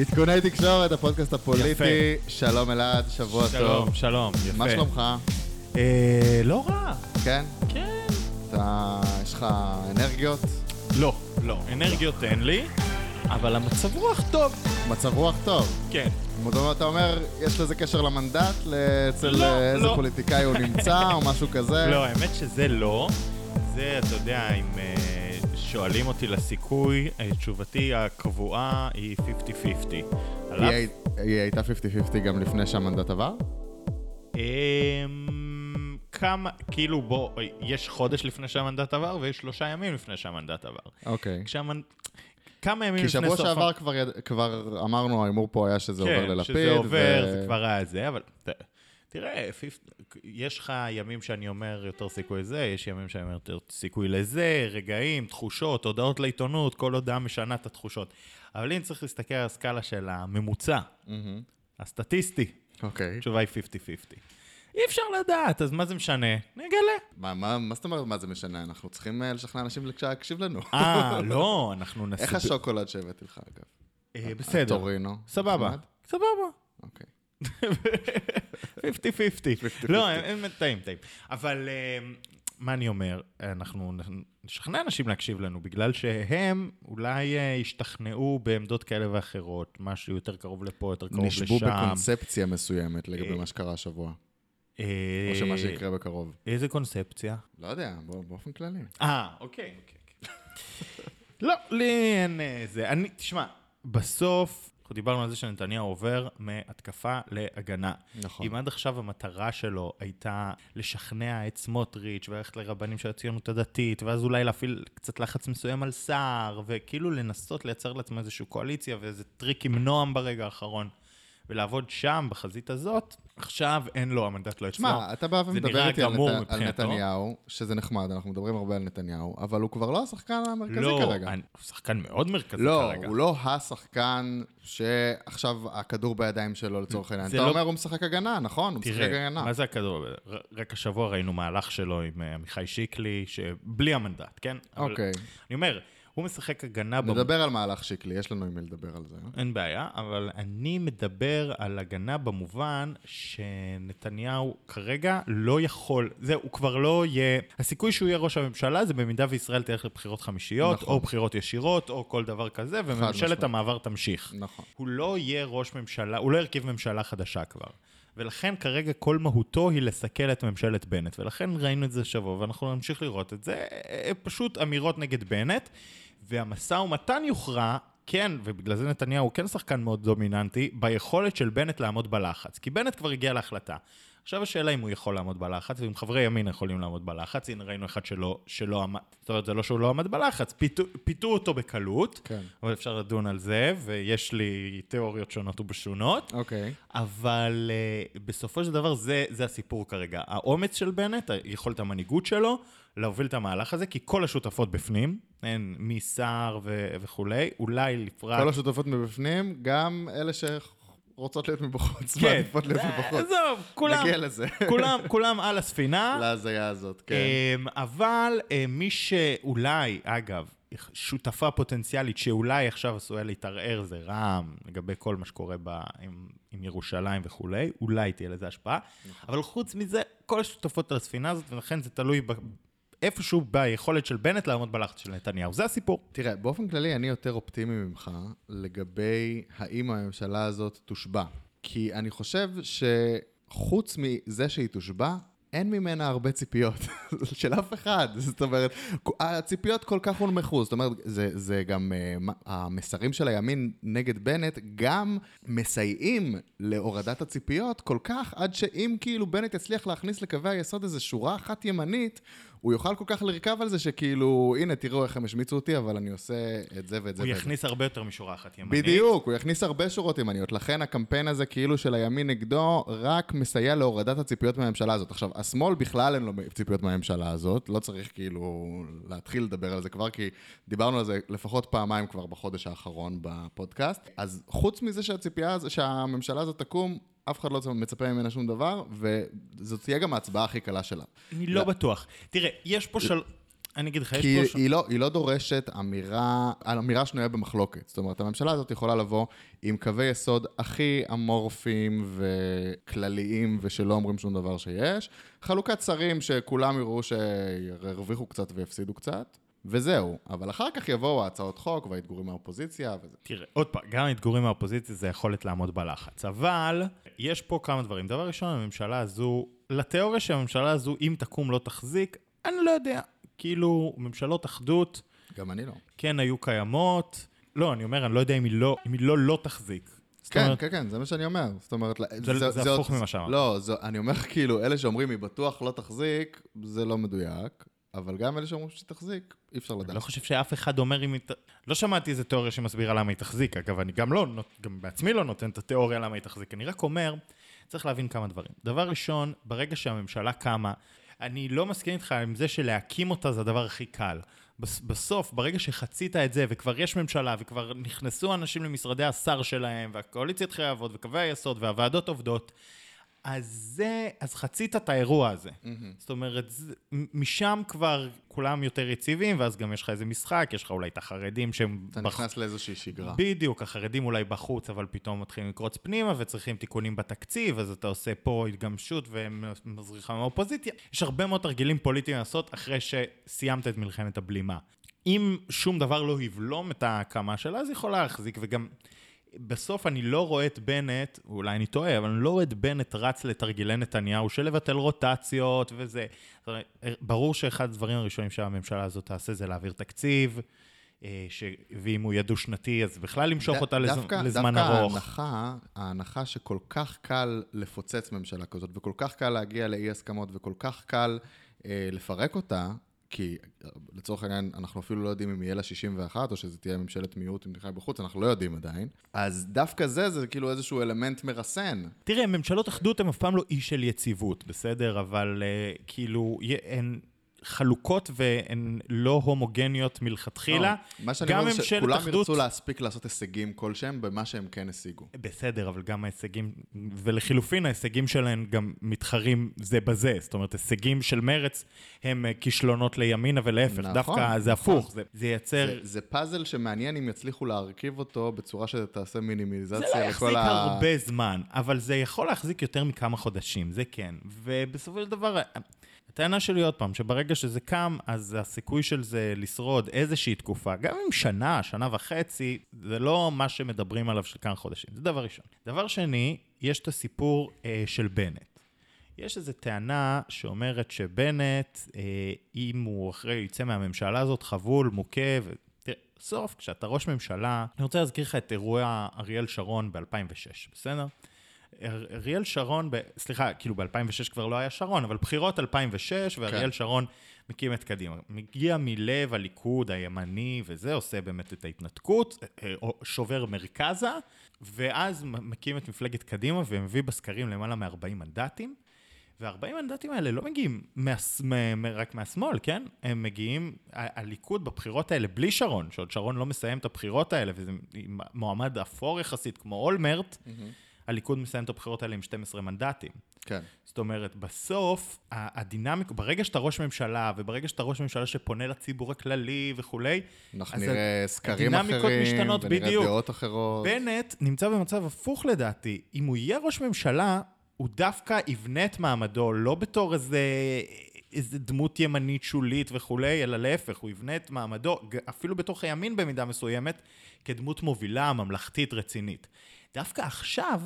עדכוני תקשורת, הפודקאסט הפוליטי. שלום אלעד, שבוע שלום, טוב. שלום, יפה. מה שלומך? אה, לא רע. כן? כן. אתה, יש לך אנרגיות? לא, לא, אנרגיות אין לי, אבל המצב רוח טוב. מצב רוח טוב. כן. אתה אומר, יש לזה קשר למנדט? אצל לא, איזה לא. פוליטיקאי הוא נמצא, או משהו כזה? לא, האמת שזה לא. זה, אתה יודע, אם אה, שואלים אותי לסיכוי, אה, תשובתי הקבועה היא 50-50. היא הי- היא הייתה 50-50 גם לפני שהמנדט עבר? אמ, כמה, כאילו בוא, יש חודש לפני שהמנדט עבר ויש שלושה ימים לפני שהמנדט עבר. אוקיי. כשהמנ... כמה ימים כי לפני שבוע סוף... שעבר כבר כבר אמרנו, ההימור פה היה שזה עובר ללפיד. כן, שזה עובר, ו- זה כבר היה זה, אבל תראה, יש לך ימים שאני אומר יותר סיכוי לזה, יש ימים שאני אומר יותר סיכוי לזה, רגעים, תחושות, הודעות לעיתונות, כל הודעה משנה את התחושות. אבל אם צריך להסתכל על הסקאלה של הממוצע, מהמם. הסטטיסטי, אוקיי. התשובה היא 50-50. אי אפשר לדעת, אז מה זה משנה? נגלה. מה- מה מה זאת אומרת, מה זה משנה? אנחנו צריכים אה, לשכנע אנשים להקשיב לנו. אה, לא, אנחנו נסביר. איך השוקולד שהבאתי לך, אגב? אה, בסדר. טורינו. סבבה. סבבה. אוקיי. 50-50. לא, הם טעים, טעים. אבל אה, מה אני אומר? אנחנו נשכנע אנשים להקשיב לנו, בגלל שהם אולי אה, ישתכנעו בעמדות כאלה ואחרות, משהו יותר קרוב לפה, יותר קרוב לשם. נשבו בקונספציה מסוימת לגבי אה, מה שקרה השבוע, אה, או שמה שיקרה בקרוב. איזה קונספציה? לא יודע, באופן כללי. אה, אוקיי, אוקיי. אוקיי. לא, לי אין אה, זה. אני, תשמע, בסוף, אנחנו דיברנו על זה שנתניהו עובר מהתקפה להגנה. נכון. אם עד עכשיו המטרה שלו הייתה לשכנע את סמוטריץ' וללכת לרבנים של הציונות הדתית, ואז אולי להפעיל קצת לחץ מסוים על סער, וכאילו לנסות לייצר לעצמו איזושהי קואליציה ואיזה טריק עם נועם ברגע האחרון, ולעבוד שם, בחזית הזאת, עכשיו אין לו, המנדט לא אצלו. שמע, אתה בא ומדבר איתי על נת- על. נתניהו, שזה נחמד, אנחנו מדברים הרבה על נתניהו, אבל הוא כבר לא השחקן המרכזי לא, כרגע. אני- הוא שחקן מאוד מרכזי לא, כרגע. הוא לא השחקן שעכשיו הכדור בידיים שלו לצורך העניין. זה אתה לא- אומר הוא משחק הגנה, נכון? הוא משחק תראה, הגנה. מה זה הכדור? רק השבוע ראינו מהלך שלו עם אה, עמיחי שיקלי, שבלי המנדט, כן? אבל אוקיי. אני אומר, הוא משחק הגנה... במ- נדבר על מהלך שיקלי, יש לנו עם מי לדבר על זה. אין בעיה, אבל אני מדבר על הגנה במובן שנתניהו כרגע לא יכול, זהו, הוא כבר לא יהיה, הסיכוי שהוא יהיה ראש הממשלה זה במידה וישראל תלך לבחירות חמישיות, נכון. או בחירות ישירות, או כל דבר כזה. וממשלת המעבר תמשיך. נכון. הוא לא יהיה ראש ממשלה, הוא לא ירכיב ממשלה חדשה כבר. ולכן כרגע כל מהותו היא לסכל את ממשלת בנט, ולכן ראינו את זה שבוע, ואנחנו נמשיך לראות את זה, אה, פשוט אמירות נגד בנט, והמשא ומתן יוכרע, כן, ובגלל זה נתניהו הוא כן שחקן מאוד דומיננטי, ביכולת של בנט לעמוד בלחץ, כי בנט כבר הגיע להחלטה. עכשיו השאלה אם הוא יכול לעמוד בלחץ, ואם חברי ימין יכולים לעמוד בלחץ, הנה ראינו אחד שלא, שלא עמד, זאת אומרת, זה לא שהוא לא עמד בלחץ, פיתו, פיתו אותו בקלות, כן. אבל אפשר לדון על זה, ויש לי תיאוריות שונות ובשונות. אוקיי. אבל uh, בסופו של דבר זה, זה הסיפור כרגע. האומץ של בנט, יכולת המנהיגות שלו, להוביל את המהלך הזה, כי כל השותפות בפנים, אין, מסער ו- וכולי, אולי לפרט... כל השותפות מבפנים, גם אלה שרוצות להיות מבחוץ, כן, מעדיפות להיות אה, מבחוץ. עזוב, כולם, נגיע לזה. כולם, כולם על הספינה. להזיה הזאת, כן. אמ, אבל אה, מי שאולי, אגב, שותפה פוטנציאלית שאולי עכשיו עשויה להתערער זה רע"מ, לגבי כל מה שקורה בה עם, עם ירושלים וכולי, אולי תהיה לזה השפעה, אבל חוץ מזה, כל השותפות על הספינה הזאת, ולכן זה תלוי ב, איפשהו ביכולת של בנט לעמוד בלחץ של נתניהו, זה הסיפור. תראה, באופן כללי אני יותר אופטימי ממך לגבי האם הממשלה הזאת תושבע. כי אני חושב שחוץ מזה שהיא תושבע, אין ממנה הרבה ציפיות של אף אחד. זאת אומרת, הציפיות כל כך הונמכו. זאת אומרת, זה, זה גם, uh, המסרים של הימין נגד בנט גם מסייעים להורדת הציפיות כל כך, עד שאם כאילו בנט יצליח להכניס לקווי היסוד איזו שורה אחת ימנית, הוא יוכל כל כך לרכב על זה שכאילו, הנה, תראו איך הם השמיצו אותי, אבל אני עושה את זה ואת זה הוא ואת זה. יכניס הרבה יותר משורה אחת ימנית. בדיוק, הוא יכניס הרבה שורות ימניות. לכן הקמפיין הזה כאילו של הימין נגדו, רק מסייע להורדת הציפיות מהממשלה הזאת. עכשיו, השמאל בכלל אין לו ציפיות מהממשלה הזאת, לא צריך כאילו להתחיל לדבר על זה כבר, כי דיברנו על זה לפחות פעמיים כבר בחודש האחרון בפודקאסט. אז חוץ מזה שהציפייה, שהממשלה הזאת תקום, אף אחד לא מצפה ממנה שום דבר, וזאת תהיה גם ההצבעה הכי קלה שלה. אני לא בטוח. תראה, יש פה של... אני אגיד לך, יש כי פה... היא לא, היא לא דורשת אמירה, אמירה שנויה במחלוקת. זאת אומרת, הממשלה הזאת יכולה לבוא עם קווי יסוד הכי אמורפיים וכלליים ושלא אומרים שום דבר שיש. חלוקת שרים שכולם יראו שירוויחו קצת ויפסידו קצת, וזהו. אבל אחר כך יבואו ההצעות חוק והאתגורים מהאופוזיציה וזה. תראה, עוד פעם, גם האתגורים מהאופוזיציה זה יכולת לעמוד בלחץ, אבל יש פה כמה דברים. דבר ראשון, הממשלה הזו, לתיאוריה שהממשלה הזו, אם תקום לא תחזיק, אני לא יודע. כאילו, ממשלות אחדות גם אני לא. כן היו קיימות. לא, אני אומר, אני לא יודע אם היא לא, אם היא לא, לא תחזיק. כן, אומרת, כן, כן, זה מה שאני אומר. זאת אומרת... זה- זה הפוך עוד- ממה שאמרת. לא, זה, אני אומר כאילו, אלה שאומרים היא בטוח לא תחזיק, זה לא מדויק, אבל גם אלה שאומרים שהיא תחזיק, אי אפשר אני לדעת. לא חושב שאף אחד אומר אם היא... לא שמעתי איזה תיאוריה שמסבירה למה היא תחזיק. אגב, אני גם לא, גם בעצמי לא נותן את התיאוריה למה היא תחזיק. אני רק אומר, צריך להבין כמה דברים. דבר ראשון, ברגע שהממשלה קמה, אני לא מסכים איתך עם זה שלהקים אותה זה הדבר הכי קל. בס- בסוף, ברגע שחצית את זה, וכבר יש ממשלה, וכבר נכנסו אנשים למשרדי השר שלהם, והקואליציה התחילה לעבוד, וקווי היסוד, והוועדות עובדות, אז זה, אז חצית את האירוע הזה. זאת אומרת, משם כבר כולם יותר יציבים, ואז גם יש לך איזה משחק, יש לך אולי את החרדים שהם... אתה בח- נכנס לאיזושהי שגרה. בדיוק, החרדים אולי בחוץ, אבל פתאום מתחילים לקרוץ פנימה וצריכים תיקונים בתקציב, אז אתה עושה פה התגמשות ומזריחה מהאופוזיציה. יש הרבה מאוד תרגילים פוליטיים לעשות אחרי שסיימת את מלחמת הבלימה. אם שום דבר לא יבלום את ההקמה שלה, אז היא יכולה להחזיק, וגם בסוף אני לא רואה את בנט, אולי אני טועה, אבל אני לא רואה את בנט רץ לתרגילי נתניהו של לבטל רוטציות וזה. אומרת, ברור שאחד הדברים הראשונים שהממשלה הזאת תעשה זה להעביר תקציב, אה, ש... ואם הוא יהיה דו-שנתי, אז בכלל למשוך ד- אותה. דווקא- לזמן דווקא ארוך. ההנחה, ההנחה שכל כך קל לפוצץ ממשלה כזאת, וכל כך קל להגיע לאי הסכמות, וכל כך קל אה, לפרק אותה, כי אה, לצורך העניין, אנחנו אפילו לא יודעים אם יהיה לה 61, או שזה תהיה ממשלת מיעוט עם תמיכה בחוץ, אנחנו לא יודעים עדיין. אז דווקא זה, זה כאילו איזשהו אלמנט מרסן. תראה, ממשלות אחדות הן אף פעם לא אי של יציבות, בסדר? אבל uh, כאילו, הן חלוקות והן לא הומוגניות מלכתחילה. לא, מה שאני אומר זה שכולם ירצו להספיק לעשות הישגים כלשהם במה שהם כן השיגו. בסדר, אבל גם ההישגים, ולחילופין ההישגים שלהן גם מתחרים זה בזה. זאת אומרת, הישגים של מרץ הם אה, כישלונות לימינה ולהפך. נכון, דווקא זה נכון. הפוך, זה, זה ייצר... זה, זה פאזל שמעניין אם יצליחו להרכיב אותו בצורה שתעשה זה מינימיזציה לא לכל יחזיק ה... הרבה זמן, אבל זה יכול להחזיק יותר מכמה חודשים, זה כן. ובסופו של דבר, הטענה שלי עוד פעם, שברגע שזה קם, אז הסיכוי של זה לשרוד איזושהי תקופה, גם אם שנה, שנה וחצי, זה לא מה שמדברים עליו של כמה חודשים. זה דבר ראשון. דבר שני, יש את הסיפור אה, של בנט. יש איזו טענה שאומרת שבנט, אה, אם הוא אחרי, יצא מהממשלה הזאת חבול, מוכה, ו... תראה, בסוף, כשאתה ראש ממשלה, אני רוצה להזכיר לך את אירוע אריאל שרון ב-2006, בסדר? אר- אריאל שרון, ב... סליחה, כאילו ב-2006 כבר לא היה שרון, אבל בחירות 2006, ואריאל כן. שרון מקים את קדימה. מגיע מלב הליכוד הימני וזה, עושה באמת את ההתנתקות, אה, אה, שובר מרכזה, ואז מקים את מפלגת קדימה ומביא בסקרים למעלה מ-40 מנדטים. וה-40 מנדטים האלה לא מגיעים מהס... מ- רק מהשמאל, כן? הם מגיעים, ה- הליכוד בבחירות האלה, בלי שרון, שעוד שרון לא מסיים את הבחירות האלה, וזה מועמד אפור יחסית כמו אולמרט, הליכוד מסיים את הבחירות האלה עם 12 מנדטים. כן. זאת אומרת, בסוף, הדינמיקה, ברגע שאתה ראש ממשלה, וברגע שאתה ראש ממשלה שפונה לציבור הכללי וכולי, אנחנו נראה סקרים אחרים, משתנות, ונראה בדיוק. דעות אחרות. בנט נמצא במצב הפוך לדעתי. אם הוא יהיה ראש ממשלה, הוא דווקא יבנה את מעמדו, לא בתור איזה, איזה דמות ימנית שולית וכולי, אלא להפך, הוא יבנה את מעמדו, אפילו בתוך הימין במידה מסוימת, כדמות מובילה, ממלכתית, רצינית. דווקא עכשיו,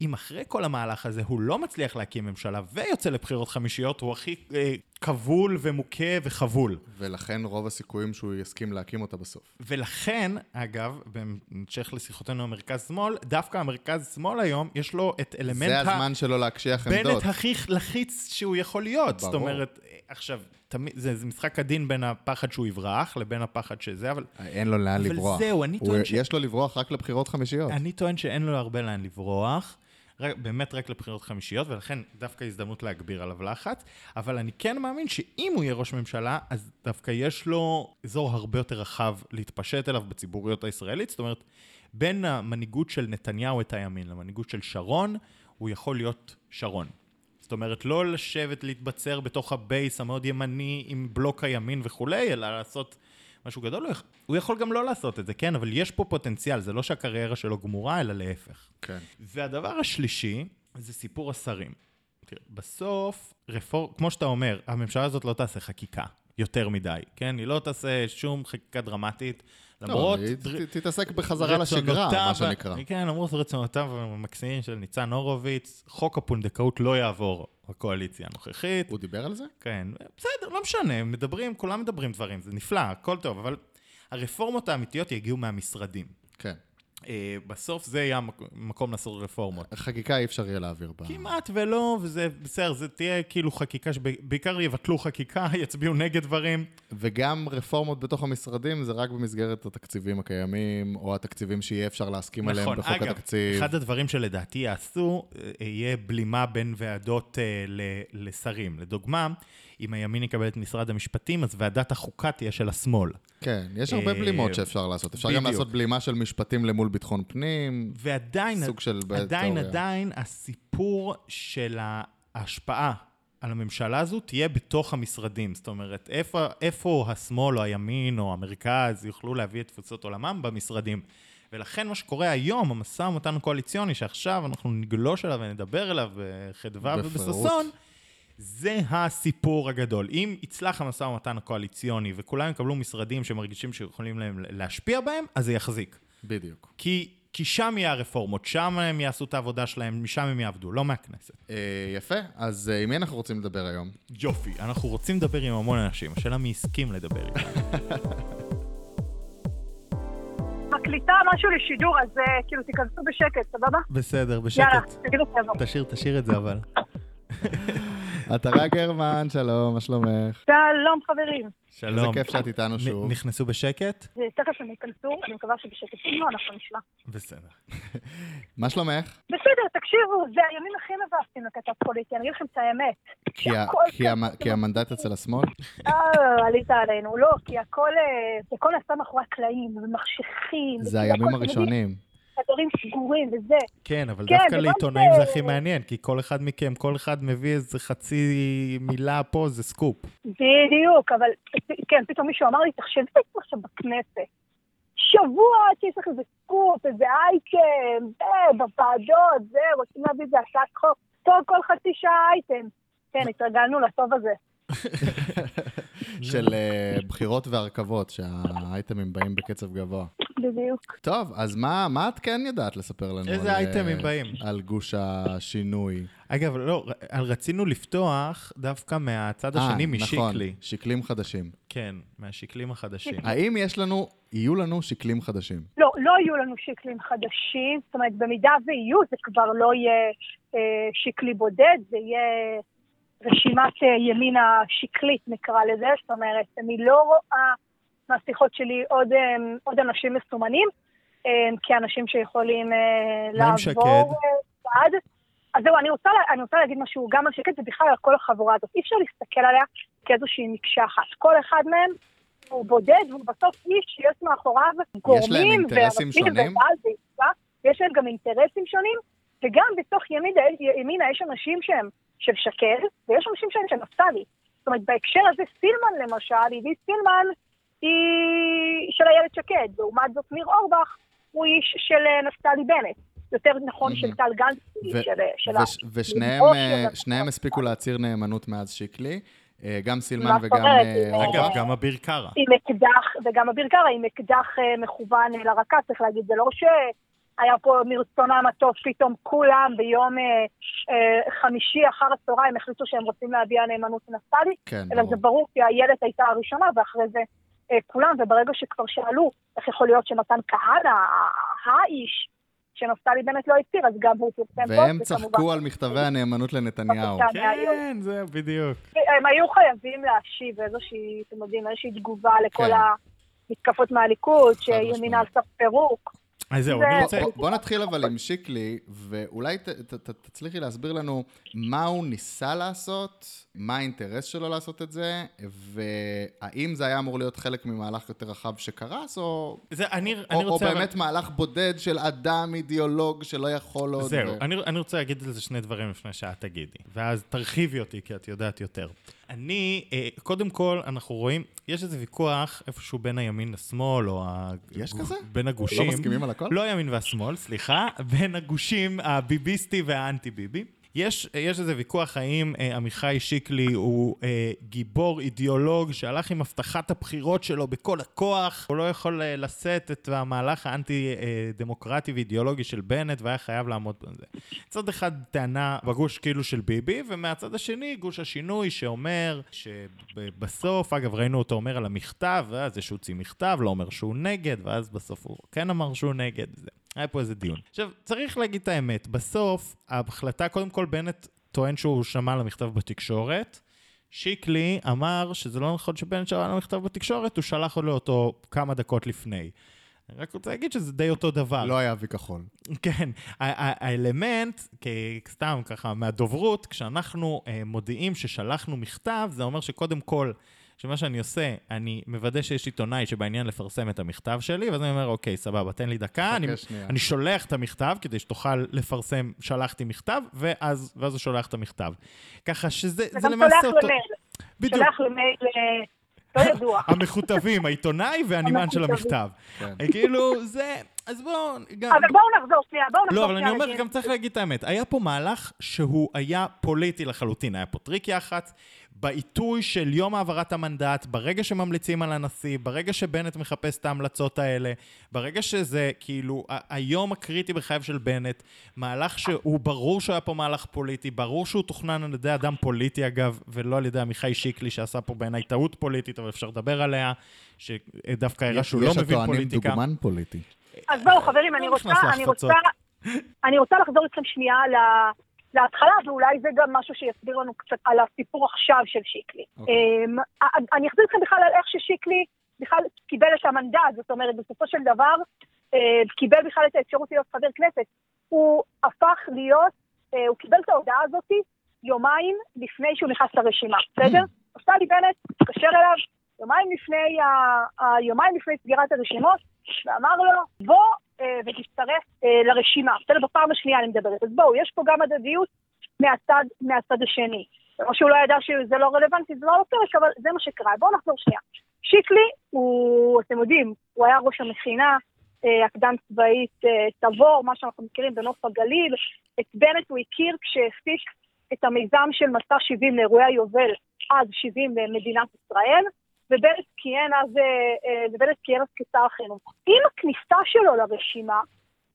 אם אחרי כל המהלך הזה הוא לא מצליח להקים ממשלה ויוצא לבחירות חמישיות, הוא הכי אה, כבול ומוכה וחבול. ולכן רוב הסיכויים שהוא יסכים להקים אותה בסוף. ולכן, אגב, בהמשך לשיחותינו המרכז-שמאל, דווקא המרכז-שמאל היום, יש לו את אלמנט זה ה... הזמן שלו להקשיח עמדות. בנט הכי לחיץ שהוא יכול להיות. זאת ברור. אומרת, עכשיו, תמיד, זה, זה משחק עדין בין הפחד שהוא יברח לבין הפחד שזה, אבל אין לו לאן אבל לברוח. זהו, אני הוא- טוען ש- יש לו לברוח רק לבחירות חמישיות. אני טוען שאין לו הרבה לאן לברוח. רק, באמת רק לבחירות חמישיות, ולכן דווקא הזדמנות להגביר עליו לחץ. אבל אני כן מאמין שאם הוא יהיה ראש ממשלה, אז דווקא יש לו אזור הרבה יותר רחב להתפשט אליו בציבוריות הישראלית. זאת אומרת, בין המנהיגות של נתניהו את הימין למנהיגות של שרון, הוא יכול להיות שרון. זאת אומרת, לא לשבת, להתבצר בתוך ה base המאוד ימני עם בלוק הימין וכולי, אלא לעשות משהו גדול. הוא הוא יכול גם לא לעשות את זה, כן, אבל יש פה פוטנציאל, זה לא שהקריירה שלו גמורה, אלא להפך. כן. והדבר השלישי, זה סיפור השרים. תראה, בסוף, רפור... כמו שאתה אומר, הממשלה הזאת לא תעשה חקיקה יותר מדי, כן? היא לא תעשה שום חקיקה דרמטית, למרות... לא, תתעסק בחזרה לשגרה, מה שנקרא. כן, למרות רצונותיו המקסימים של ניצן הורוביץ, חוק הפונדקאות לא יעבור בקואליציה הנוכחית. הוא דיבר על זה? כן, בסדר, לא משנה, מדברים, כולם מדברים דברים, זה נפלא, הכל טוב, אבל הרפורמות האמיתיות יגיעו מהמשרדים. כן. אה, בסוף זה יהיה המק- המקום לעשות רפורמות. חקיקה אי אפשר יהיה להעביר בה. כמעט ולא, וזה בסדר, זה תהיה כאילו חקיקה שבעיקר יבטלו חקיקה, יצביעו נגד דברים. וגם רפורמות בתוך המשרדים זה רק במסגרת התקציבים הקיימים, או התקציבים שיהיה אפשר להסכים עליהם נכון, בחוק אגב, התקציב. אחד הדברים שלדעתי יעשו, אה, יהיה בלימה בין ועדות אה, לשרים. לדוגמה, אם הימין יקבל את משרד המשפטים, אז ועדת החוקה תהיה של השמאל. כן, יש הרבה אה, בלימות שאפשר לעשות. אפשר גם. לעשות בלימה של משפטים למול ביטחון פנים. ועדיין, סוג של עדיין, תיאוריה. עדיין, הסיפור של ההשפעה על הממשלה הזו תהיה בתוך המשרדים. זאת אומרת, איפה, איפה השמאל או הימין או המרכז יוכלו להביא את תפוצות עולמם? במשרדים. ולכן מה שקורה היום, המשא ומתן הקואליציוני, שעכשיו אנחנו נגלוש אליו ונדבר אליו בחדווה. ובששון, זה הסיפור הגדול. אם יצלח המשא ומתן הקואליציוני וכולם יקבלו משרדים שמרגישים שיכולים להם להשפיע בהם, אז זה יחזיק. בדיוק. כי, כי שם יהיה הרפורמות, שם הם יעשו את העבודה שלהם, משם הם יעבדו, לא מהכנסת. אה, יפה, אז אה, עם מי אנחנו רוצים לדבר היום? יופי, אנחנו רוצים לדבר עם המון אנשים, השאלה מי הסכים לדבר איתם. מקליטה משהו לשידור, אז אה, כאילו תיכנסו בשקט, סבבה? בסדר, יאללה, תגידו סבבה. תשאיר, תשאיר את זה אבל. עטרה גרמן, שלום, מה שלומך? שלום חברים. איזה שלום. כיף שאת איתנו שוב. נכנסו בשקט? זה- תכף הם ייכנסו, אני מקווה שבשקט. אם לא, אנחנו נשמע. בסדר. מה שלומך? בסדר, תקשיבו, זה הימים הכי מבאסים לכתב פוליטי, אני אגיד לכם את האמת. כי המנדט אצל השמאל? אה, עלית עלינו. לא, כי הכל אה, זה הכל נעשה מאחורי הקלעים, ומחשכים. זה הימים הראשונים. חדרים סגורים וזה. כן, אבל כן, דווקא וגם לעיתונאים זה- זה הכי מעניין, כי כל אחד מכם, כל אחד מביא איזה חצי מילה פה, זה סקופ. בדיוק, אבל כן, פתאום מישהו אמר לי, תחשבי איפה עכשיו בכנסת. שבוע עד שיש לך איזה סקופ, איזה אייטם, זה, בוועדות, זה, רוצים להביא איזה הצעת חוק. טוב, כל חצי שעה אייטם. כן, התרגלנו לטוב הזה. של אה, בחירות והרכבות, שהאייטמים באים בקצב גבוה. בדיוק. טוב, אז מה מה את כן יודעת לספר לנו? איזה על, אייטמים אה, באים? על גוש השינוי. אגב, לא, רצינו לפתוח דווקא מהצד אה, השני, נכון, משיקלי. שקלים חדשים. כן, מהשקלים החדשים. האם יש לנו, יהיו לנו שקלים חדשים? לא, לא יהיו לנו שקלים חדשים, זאת אומרת, במידה ויהיו, זה כבר לא יהיה אה, שקלי בודד, זה יהיה רשימת אה, ימין השקלית, נקרא לזה, זאת אומרת, אני לא רואה מהשיחות שלי עוד, אה, עוד אנשים מסומנים, אה, כאנשים שיכולים לעבור צעד. אז זהו, אני רוצה, אני רוצה להגיד משהו גם על שקד ובכלל על כל החבורה הזאת. אי אפשר להסתכל עליה כאיזושהי מקשה אחת. כל אחד מהם הוא בודד, והוא בסוף איש שיש מאחוריו גורמים שונים? ובעל ועצה, ויש להם גם אינטרסים שונים, וגם בתוך ימינה, ימינה יש אנשים שהם של שקד, ויש אנשים שהם של נפתלי. זאת אומרת, בהקשר הזה, סילמן למשל, עידית סילמן היא של איילת שקד, לעומת זאת ניר אורבך הוא איש של אה, נפתלי בנט. יותר נכון של טל גנץ, ו- של, וש- ה- ושניהם אה. הספיקו להצהיר נאמנות מאז שיקלי. אה, גם סילמן וגם? אה, אגב, אורבך. אגב, גם אביר קארה. עם אקדח, וגם אביר קארה עם אקדח אה, מכוון אה, לרקה, צריך להגיד, זה לא שהיה פה מרצונם הטוב, פתאום כולם ביום אה, אה, חמישי אחר הצהריים החליטו שהם רוצים להביע נאמנות לנפתלי, כן, אלא ברור. זה ברור כי איילת הייתה הראשונה, ואחרי זה אה, כולם, וברגע שכבר שאלו איך יכול להיות שמתן כהנא, האיש, שנפתלי בנט לא הצהיר, אז גם הוא פרסם פוסט, והם צחקו על מכתבי הנאמנות לנתניהו. בבקשה. כן, זה בדיוק. הם היו חייבים להשיב איזושהי, אתם יודעים, איזושהי תגובה לכל כן. המתקפות מהליכוד. שימינה על סף פירוק. אז זהו, זה- אני רוצה... בוא- נתחיל אבל עם שיקלי, ואולי ת- ת- ת- תצליחי להסביר לנו מה הוא ניסה לעשות, מה האינטרס שלו לעשות את זה, והאם זה היה אמור להיות חלק ממהלך יותר רחב שקרס, או, זה, אני, או, אני או רוצה... אבל- באמת מהלך בודד של אדם אידיאולוג שלא יכול עוד... זהו, ו- אני, אני רוצה להגיד על זה שני דברים לפני שאת תגידי, ואז תרחיבי אותי, כי את יודעת יותר. אני, אה, קודם כל, אנחנו רואים, יש איזה ויכוח איפשהו בין הימין לשמאל, או. יש כזה? בין הגושים. לא מסכימים על הכל? לא הימין והשמאל, סליחה, בין הגושים הביביסטי והאנטי-ביבי. יש, יש איזה ויכוח האם אה, עמיחי שיקלי הוא אה, גיבור אידיאולוג שהלך עם הבטחת הבחירות שלו בכל הכוח, הוא לא יכול אה, לשאת את המהלך האנטי-דמוקרטי ואידיאולוגי של בנט והיה חייב לעמוד בזה. מצד אחד טענה בגוש כאילו של ביבי, ומהצד השני גוש השינוי שאומר שבסוף, אגב ראינו אותו אומר על המכתב, ואז יש שהוציא מכתב, לא אומר שהוא נגד, ואז בסוף הוא כן אמר שהוא נגד. זה. היה פה איזה דיון. עכשיו, צריך להגיד את האמת, בסוף ההחלטה, קודם כל בנט טוען שהוא שמע על המכתב בתקשורת. שיקלי אמר שזה לא נכון שבנט שמע על המכתב בתקשורת, הוא שלח לו אותו כמה דקות לפני. אני רק רוצה להגיד שזה די אותו דבר. לא היה אבי כחול. כן, האלמנט, סתם ככה מהדוברות, כשאנחנו אה, מודיעים ששלחנו מכתב, זה אומר שקודם כל, שמה שאני עושה, אני מוודא שיש עיתונאי שבעניין לפרסם את המכתב שלי, ואז אני אומר, אוקיי, סבבה, תן לי דקה, אני, שנייה. אני שולח את המכתב כדי שתוכל לפרסם, שלחתי מכתב, ואז, ואז הוא שולח את המכתב. ככה שזה זה וגם למעשה שולח אותו... למייל. בדיוק. שולח למייל, אה, לא ידוע. המכותבים, העיתונאי והנמען של. המכתב. כן. כאילו, זה... אז בואו... גם- אבל בואו נחזור שנייה, בואו נחזור לא, אבל שנייה. אני אומר. גם צריך להגיד את האמת. היה פה מהלך שהוא היה פוליטי לחלוטין. היה פה טריק יח"צ, בעיתוי של יום העברת המנדט, ברגע שממליצים על הנשיא, ברגע שבנט מחפש את ההמלצות האלה, ברגע שזה כאילו היום הקריטי בחייו של בנט, מהלך שהוא ברור שהוא היה פה מהלך פוליטי, ברור שהוא תוכנן על ידי אדם פוליטי אגב, ולא על ידי עמיחי שיקלי שעשה פה בעיניי טעות פוליטית, אבל אפשר לדבר עליה, שדווקא הראה שהוא לא יש מבין הטוענים פוליטיקה. דוגמן פוליטי. אז בואו חברים, אני לא רוצה, אני. רוצה, אני רוצה לחזור איתכם שנייה ל- להתחלה, ואולי זה גם משהו שיסביר לנו קצת על הסיפור עכשיו של שיקלי. אוקיי. אמ, אני אחזיר אתכם בכלל על איך ששיקלי בכלל קיבל את המנדט, זאת אומרת, בסופו של דבר, אה, קיבל בכלל את האפשרות להיות חבר כנסת. הוא הפך להיות, אה, הוא קיבל את ההודעה הזאת יומיים לפני שהוא נכנס לרשימה, בסדר? נפתלי בנט התקשר אליו יומיים לפני, ה- ה- יומיים לפני סגירת הרשימות, ואמר לו, בוא אה, ותצטרף אה, לרשימה. בסדר, בפעם השנייה אני מדברת. אז בואו, יש פה גם הדדיות מהצד, מהצד השני. או שהוא לא ידע שזה לא רלוונטי, זה לא על הפרק, אבל זה מה שקרה. בואו נחזור שנייה. שיקלי, הוא, אתם יודעים, הוא היה ראש המכינה, אה, הקדם צבאית תבור, מה שאנחנו מכירים בנוף הגליל. את בנט הוא הכיר כשהפיק את המיזם של מסע 70 לאירועי היובל, אז 70 במדינת ישראל, ובנט כיהן אז, אה, אה, ובנט כיהן אז כשר החינוך. עם הכניסה שלו לרשימה,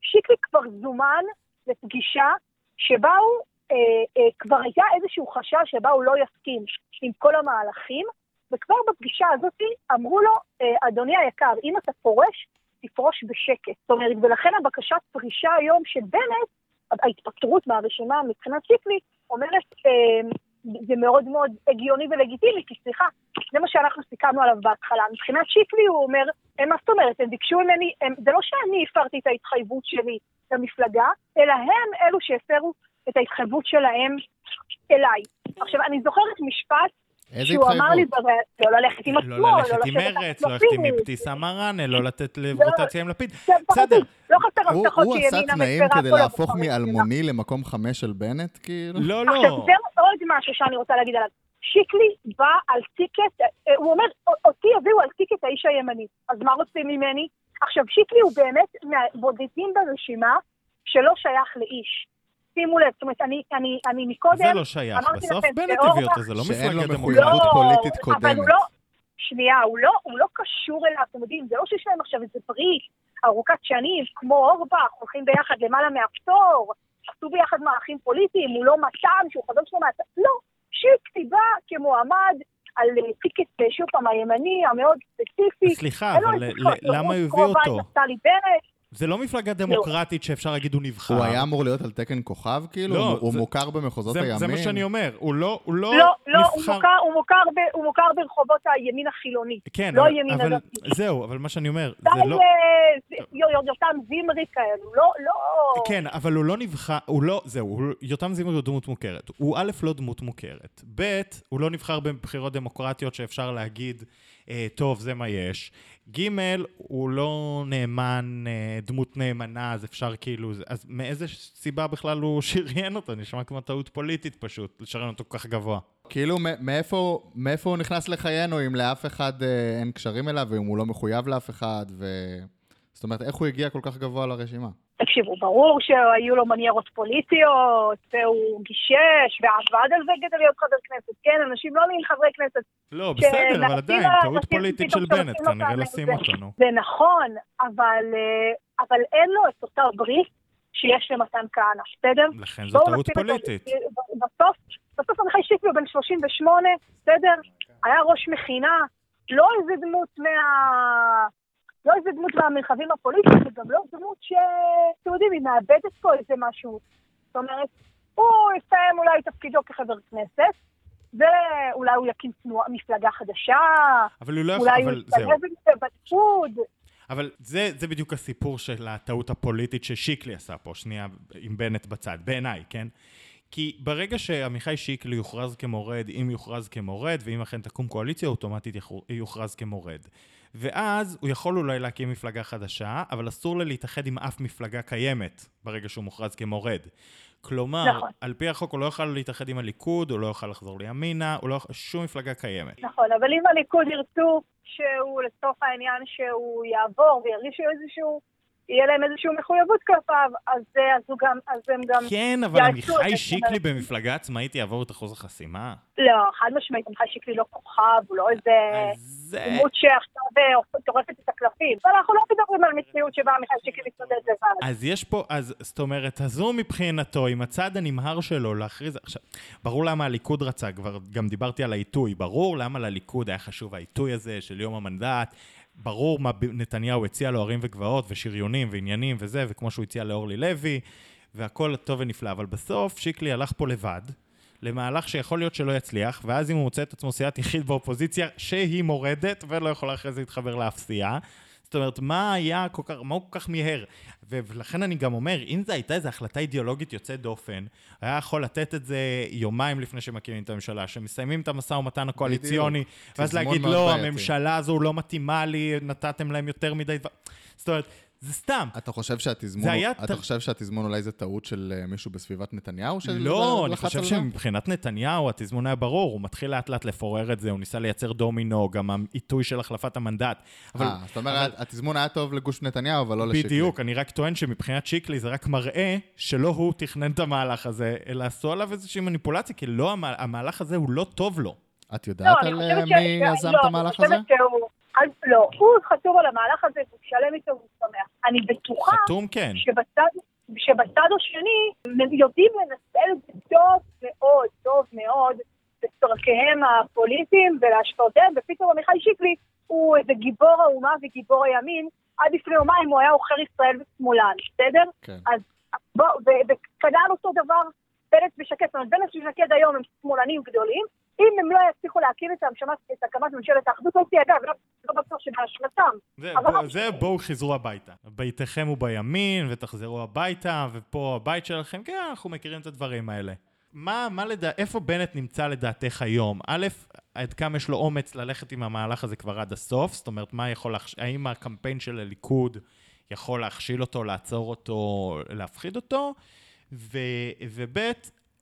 שיקלי כבר זומן לפגישה שבה הוא, אה, אה, כבר היה איזשהו חשש שבה הוא לא יסכים עם כל המהלכים, וכבר בפגישה הזאת אמרו לו, אה, אדוני היקר, אם אתה פורש, תפרוש בשקט. זאת אומרת, ולכן הבקשת פרישה היום של בנט, ההתפטרות מהרשימה מבחינת שיקלי, אומרת, אה, זה מאוד מאוד הגיוני ולגיטימי, כי סליחה, זה מה שאנחנו סיכמנו עליו בהתחלה. מבחינת שיקלי הוא אומר, "הם, מה זאת אומרת, הם ביקשו ממני, הם, זה לא שאני הפרתי את ההתחייבות שלי למפלגה, אלא הם אלו שהפרו את ההתחייבות שלהם אליי. עכשיו, אני זוכרת משפט איזה שהוא אמר לי, התחייבות? לא ללכת עם לא השמאל, ללכת עם מרץ, לא ללכת עם לפיד. אבתיסאם מראענה, לא לתת לרוטציה עם לפיד. בסדר. לא חסר הבטחות הוא עשה שימינה תנאים מפרה כדי להפוך. מאלמוני למקום חמש של בנט, כאילו? לא, עכשיו, לא. זה עוד משהו שאני רוצה להגיד עליו. שיקלי בא על טיקט, אה, הוא אומר, אותי הביאו על טיקט האיש הימני, אז מה רוצים ממני? עכשיו, שיקלי הוא באמת מהבודדים ברשימה שלא שייך לאיש. שימו לב, זאת אומרת, אני, אני, אני מקודם... זה לא שייך. בסוף בנט הביא אותו, זה לא מפלגה מחויבות דמוקרטית. פוליטית אבל קודמת. הוא לא, שנייה, הוא לא, הוא לא קשור אליו, אתם יודעים, זה לא שיש להם עכשיו איזה ברית ארוכת שנים, כמו אורבך, הולכים ביחד למעלה מהפטור, עשו ביחד מערכים פוליטיים, הוא לא מתן, שהוא חבר שלו מהצד, לא, שיקלי בא כמועמד על אה, טיקט, אה, שוב פעם, הימני, המאוד ספציפי. סליחה, אין לו אבל למה הוא הביא קרובה עם אותו? זה לא מפלגה דמוקרטית שאפשר להגיד הוא נבחר. הוא היה אמור להיות על תקן כוכב, כאילו? לא, הוא- הוא זה- מוכר במחוזות זה- הימין? זה מה שאני אומר, הוא לא הוא לא לא, לא, הוא נבחר... מוכר, הוא מוכר, ב, הוא מוכר ברחובות הימין החילוני. כן, לא אבל- הימין אבל הדתי. זהו, אבל מה שאני אומר, זה לא... אה, יותם זמרי כאלו, לא, לא... כן, אבל הוא לא נבחר, הוא לא, זהו, הוא, יותם זמרי הוא דמות מוכרת. הוא א', לא דמות מוכרת. ב', הוא לא נבחר בבחירות דמוקרטיות שאפשר להגיד, אה, טוב, זה מה יש. ג', הוא לא נאמן, אה, דמות נאמנה, אז אפשר כאילו, אז מאיזה סיבה בכלל הוא שריין אותו? נשמע כמו טעות פוליטית פשוט, לשריין אותו כל כך גבוה. כאילו, מאיפה, מאיפה הוא נכנס לחיינו אם לאף אחד אה, אין קשרים אליו, ואם הוא לא מחויב לאף אחד, ו... זאת אומרת, איך הוא הגיע כל כך גבוה לרשימה? תקשיבו, ברור שהיו לו מניירות פוליטיות, והוא גישש, ועבד על זה כדי להיות חבר כנסת. כן, אנשים לא נהיים חברי כנסת. לא, בסדר, אבל עדיין, טעות פוליטית של בנט, כנראה לשים אותנו. זה נכון, אבל, אה, אבל אין לו את אותה ברית שיש למתן כהנא, בסדר? לכן זו טעות פוליטית. בסוף, בסוף עמיחי שיקלי הוא בן 38, בסדר? היה ראש מכינה, לא איזה דמות מה... לא איזה דמות מהמרחבים הפוליטיים, וגם לא דמות ש... אתם יודעים, היא מאבדת פה איזה משהו. זאת אומרת, הוא יסיים אולי תפקידו כחבר כנסת, ואולי הוא יקים תנועה, מפלגה חדשה, אבל הוא לא יכול, אבל זהו. אולי הוא יסתובב בליכוד. אבל זה, זה בדיוק הסיפור של הטעות הפוליטית ששיקלי עשה פה, שנייה עם בנט בצד, בעיניי, כן? כי ברגע שעמיחי שיקלי יוכרז כמורד, אם יוכרז כמורד, ואם אכן תקום קואליציה, אוטומטית יוכרז כמורד. ואז הוא יכול אולי להקים מפלגה חדשה, אבל אסור לה להתאחד עם אף מפלגה קיימת ברגע שהוא מוכרז כמורד. כלומר, נכון. על פי החוק הוא לא יוכל להתאחד עם הליכוד, הוא לא יוכל לחזור לימינה, הוא לא יוכל, שום מפלגה קיימת. נכון, אבל אם הליכוד ירצו שהוא, לצורך העניין, שהוא יעבור וירגישו איזשהו... יהיה להם איזושהי מחויבות כלפיו, אז, אז, גם, אז הם גם... כן, אבל עמיחי שיקלי במפלגה עצמאית יעבור את אחוז החסימה? לא, חד משמעית, עמיחי שיקלי לא כוכב, הוא לא איזה דמות שעכשיו אה, טורפת את הקלפים. אבל אנחנו לא מדברים על מציאות שבה עמיחי שיקלי מתמודד לבד. אז יש פה, אז זאת אומרת, אז הוא מבחינתו, עם הצד הנמהר שלו להכריז... עכשיו, ברור למה הליכוד רצה, כבר גם דיברתי על העיתוי, ברור למה לליכוד היה חשוב העיתוי הזה של יום המנדט. ברור מה נתניהו הציע לו ערים וגבעות ושריונים ועניינים וזה, וכמו שהוא הציע לאורלי לוי, והכל טוב ונפלא, אבל בסוף שיקלי הלך פה לבד, למהלך שיכול להיות שלא יצליח, ואז אם הוא מוצא את עצמו סיעת יחיד באופוזיציה שהיא מורדת ולא יכולה אחרי זה להתחבר לאף סיעה, זאת אומרת, מה היה כל כך, מה הוא כל כך מיהר? ולכן אני גם אומר, אם זו הייתה איזו החלטה אידיאולוגית יוצאת דופן, היה יכול לתת את זה יומיים לפני שמקימים את הממשלה, שמסיימים את המשא ומתן הקואליציוני, ואז להגיד, לא, הממשלה הזו לא מתאימה לי, נתתם להם יותר מדי דבר. זאת אומרת, זה סתם. אתה חושב שהתזמון, היה... אתה חושב שהתזמון אולי זה טעות של אה, מישהו בסביבת נתניהו? לא, אני חושב שמבחינת נתניהו התזמון היה ברור, הוא מתחיל לאט לאט לפורר את זה, הוא ניסה לייצר דומינו, גם העיתוי של החלפת המנדט. אה, זאת אומרת, אבל... התזמון היה טוב לגוש נתניהו, אבל לא לשיקלי. בדיוק, אני רק טוען שמבחינת שיקלי זה רק מראה שלא הוא תכנן את המהלך הזה, אלא עשו עליו איזושהי מניפולציה, כי לא, המהלך הזה הוא לא טוב לו. את יודעת לא, על אה, מי יזם את המהלך הזה? אז לא, הוא חתום על המהלך הזה, הוא שלם איתו והוא שמח. אני בטוחה... חתום, כן. שבצד, שבצד השני, יודעים לנצל את זה טוב מאוד, טוב מאוד, בצורכיהם הפוליטיים ולהשפעותיהם, ופתאום עמיחי שיקלי הוא איזה גיבור האומה וגיבור הימין. עד לפני יומיים הוא היה עוכר ישראל ושמאלן, בסדר? כן. אז בוא, וכנ"ל אותו דבר בנט ושקד, זאת אומרת, בנט ושקד היום הם שמאלנים גדולים, אם הם לא יצליחו להקים את, הקמת ממשלת האחדות, לא תהיה, אגב, לא, לא בטוח שבאשמתם. זה, בוא, זה בואו חזרו הביתה. ביתכם הוא בימין, ותחזרו הביתה, ופה הבית שלכם, כן, אנחנו מכירים את הדברים האלה. מה, מה לדע... איפה בנט נמצא לדעתך היום? א', עד כמה יש לו אומץ ללכת עם המהלך הזה כבר עד הסוף? זאת אומרת, מה יכול להכש... האם הקמפיין של הליכוד יכול להכשיל אותו, לעצור אותו, להפחיד אותו? ו... וב',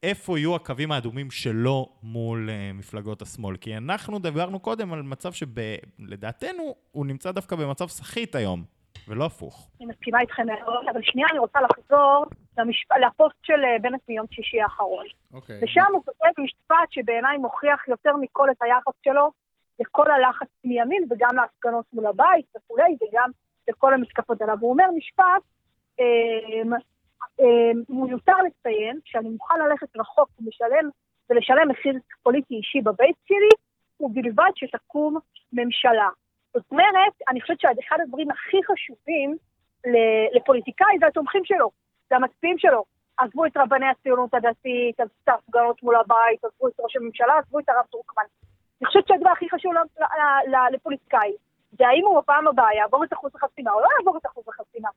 איפה יהיו הקווים האדומים שלו מול uh, מפלגות השמאל. כי אנחנו דיברנו קודם על מצב שלדעתנו הוא נמצא דווקא במצב סחיט היום, ולא הפוך. אני מסכימה איתכם מאוד, אבל שנייה אני רוצה לחזור למשפ... לפוסט של אה, בנט מיום שישי האחרון. אוקיי. ושם הוא כותב משפט שבעיניי מוכיח יותר מכל את היחס שלו לכל הלחץ מימין וגם להפגנות מול הבית וכולי, וגם לכל המתקפות עליו. הוא אומר משפט, אה, מיותר לציין שאני מוכן ללכת רחוק ולשלם, ולשלם מחיר פוליטי אישי בבית שלי, ובלבד שתקום ממשלה. זאת אומרת, אני חושבת שאחד הדברים הכי חשובים לפוליטיקאי זה התומכים שלו, זה המצביעים שלו. עזבו את רבני הציונות הדתית, עזבו את ההפגנות מול הבית, עזבו את ראש הממשלה, עזבו את הרב דרוקמן. אני חושבת שהדבר הכי חשוב לפוליטיקאי זה האם הוא בפעם הבאה יעבור את אחוז החסימה או לא יעבור את אחוז החסימה.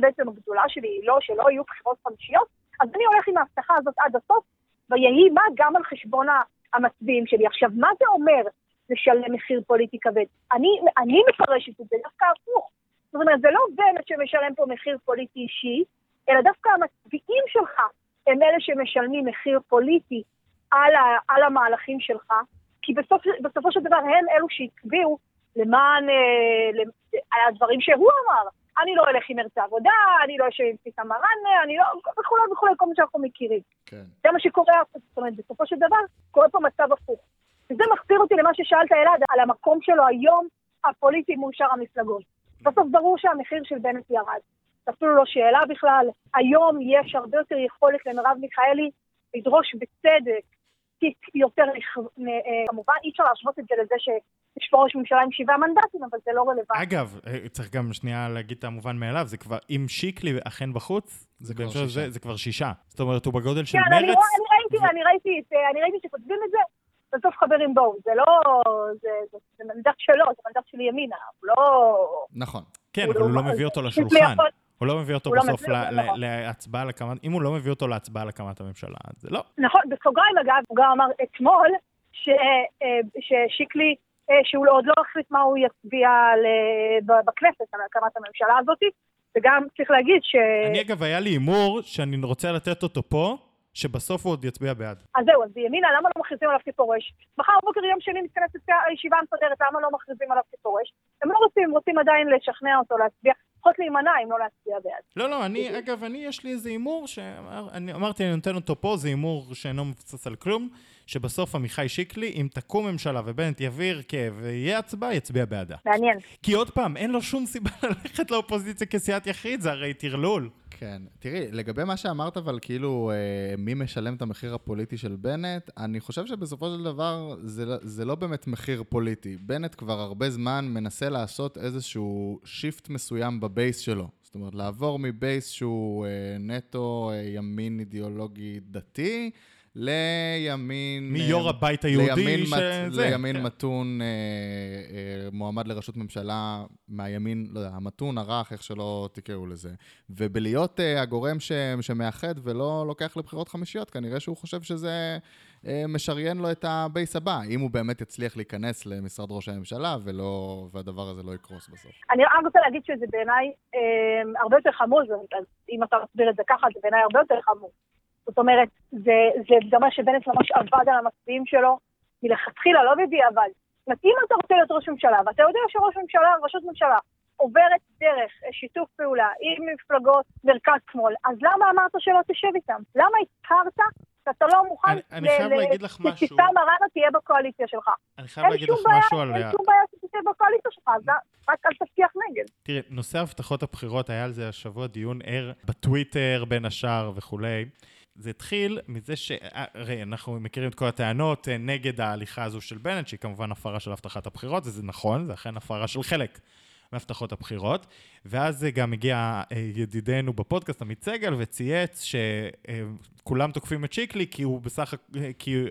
בעצם הגדולה שלי היא לא שלא יהיו בחירות חמישיות, אז אני הולך עם ההבטחה הזאת עד הסוף, ויהי מה גם על חשבון המצביעים שלי. עכשיו, מה זה אומר לשלם מחיר פוליטי כבד? אני, אני מפרשת את זה דווקא הפוך. זאת אומרת, זה לא בנט שמשלם פה מחיר פוליטי אישי, אלא דווקא המצביעים שלך הם אלה שמשלמים מחיר פוליטי על, ה, על המהלכים שלך, כי בסוף, בסופו של דבר הם אלו שהצביעו למען, אה, על הדברים שהוא אמר. אני לא אלך עם ארץ העבודה, אני לא אשב עם פיסה מראנה, אני לא... וכולי וכולי, כל מה שאנחנו מכירים. כן. זה מה שקורה, זאת אומרת, בסופו של דבר, קורה פה מצב הפוך. וזה מחזיר אותי למה ששאלת, אלעד, על המקום שלו היום הפוליטי מול שאר המפלגות. בסוף ברור שהמחיר של בנט ירד. אפילו לא שאלה בכלל. היום יש הרבה יותר יכולת למרב מיכאלי לדרוש בצדק תיק יותר, אה, כמובן אי אפשר להשוות את זה לזה שיש פה ראש ממשלה עם שבעה מנדטים, אבל זה לא רלוונטי. אגב, אה, צריך גם שנייה להגיד את המובן מאליו, זה כבר, אם שיקלי אכן בחוץ, זה כבר שישה. זה, זה כבר שישה. זאת אומרת, הוא בגודל של כן, מרץ. כן, אני, ראיתי, ו... אני, ראיתי, אני ראיתי שכותבים את זה, בסוף חברים בואו, זה לא, זה, זה, זה מנדט שלו, זה מנדט של ימינה, הוא לא... נכון. כן, אבל הוא לא מביא אותו לשולחן. הוא לא מביא אותו לא בסוף להצבעה על הקמת, אם הוא לא מביא אותו להצבעה על הקמת הממשלה, אז זה לא. נכון, בסוגריים אגב, הוא גם אמר אתמול אה, ששיקלי, אה, שהוא עוד לא החליט מה הוא יצביע בכנסת על הקמת הממשלה הזאת, וגם צריך להגיד ש... אני אגב, היה לי הימור שאני רוצה לתת אותו פה. שבסוף הוא עוד יצביע בעד. אז זהו, אז בימינה, למה לא מכריזים עליו כפורש? מחר בבוקר יום שני מתכנסת הישיבה המסדרת, למה לא מכריזים עליו כפורש? הם לא רוצים, רוצים עדיין לשכנע אותו להצביע. לפחות להימנע אם לא להצביע בעד. לא, לא, אני, אגב, אני, יש לי איזה הימור, שאני אמרתי, אני נותן אותו פה, זה הימור שאינו מבצץ על כלום, שבסוף עמיחי שיקלי, אם תקום ממשלה ובנט יביא הרכב ויהיה הצבעה, יצביע בעדה. מעניין. כי עוד פעם, אין לו שום סיבה ללכת לאופוזיציה כסיעת יחיד, זה הרי טרלול. כן. תראי, לגבי מה שאמרת, אבל כאילו, אה, מי משלם את המחיר הפוליטי של בנט, אני חושב שבסופו של דבר זה, לא, זה לא באמת מחיר פוליטי. בנט כבר הרבה זמן מנסה לעשות איזשהו shift מסוים ב base שלו. זאת אומרת, לעבור מ base שהוא אה, נטו אה, ימין אידיאולוגי דתי, לימין... מיו"ר אה, הבית היהודי לימין שזה... לימין כן. מתון, אה, אה, מועמד לראשות ממשלה מהימין, לא יודע, המתון, הרך, איך שלא תקראו לזה. ובלהיות אה, הגורם ש, שמאחד ולא לוקח לבחירות חמישיות, כנראה שהוא חושב שזה אה, משריין לו את הבייס הבא, אם הוא באמת יצליח להיכנס למשרד ראש הממשלה ולא, והדבר הזה לא יקרוס בסוף. אני רק רוצה להגיד שזה בעיניי אה, הרבה יותר חמור, אז אם אתה מסביר את זה ככה, זה בעיניי הרבה יותר חמור. זאת אומרת, זה, זה אומר שבנט ממש עבד על המצביעים שלו מלכתחילה, לא בדיעבד. זאת אומרת, אם אתה רוצה להיות ראש ממשלה, ואתה יודע שראש ממשלה, ראשות ממשלה, עוברת דרך שיתוף פעולה עם מפלגות מרכז-שמאל, אז למה אמרת שלא תשב איתם? למה הצהרת שאתה לא מוכן... שכיסה מראנה תהיה בקואליציה שלך. אני חייב להגיד לך משהו על... אין שום בעיה שתהיה בקואליציה שלך, אז רק אל תבטיח נגד. תראי, נושא הבטחות הבחירות, היה על זה השבוע דיון ער בטוויטר בין השאר וכולי. זה התחיל מזה ש... אה, הרי אנחנו מכירים את כל הטענות אה, נגד ההליכה הזו של בנט, שהיא כמובן הפרה של הבטחת הבחירות, וזה נכון, זה אכן הפרה של חלק מהבטחות הבחירות. ואז גם הגיע אה, ידידנו בפודקאסט, עמית סגל, וצייץ שכולם תוקפים את שיקלי כי הוא בסך כי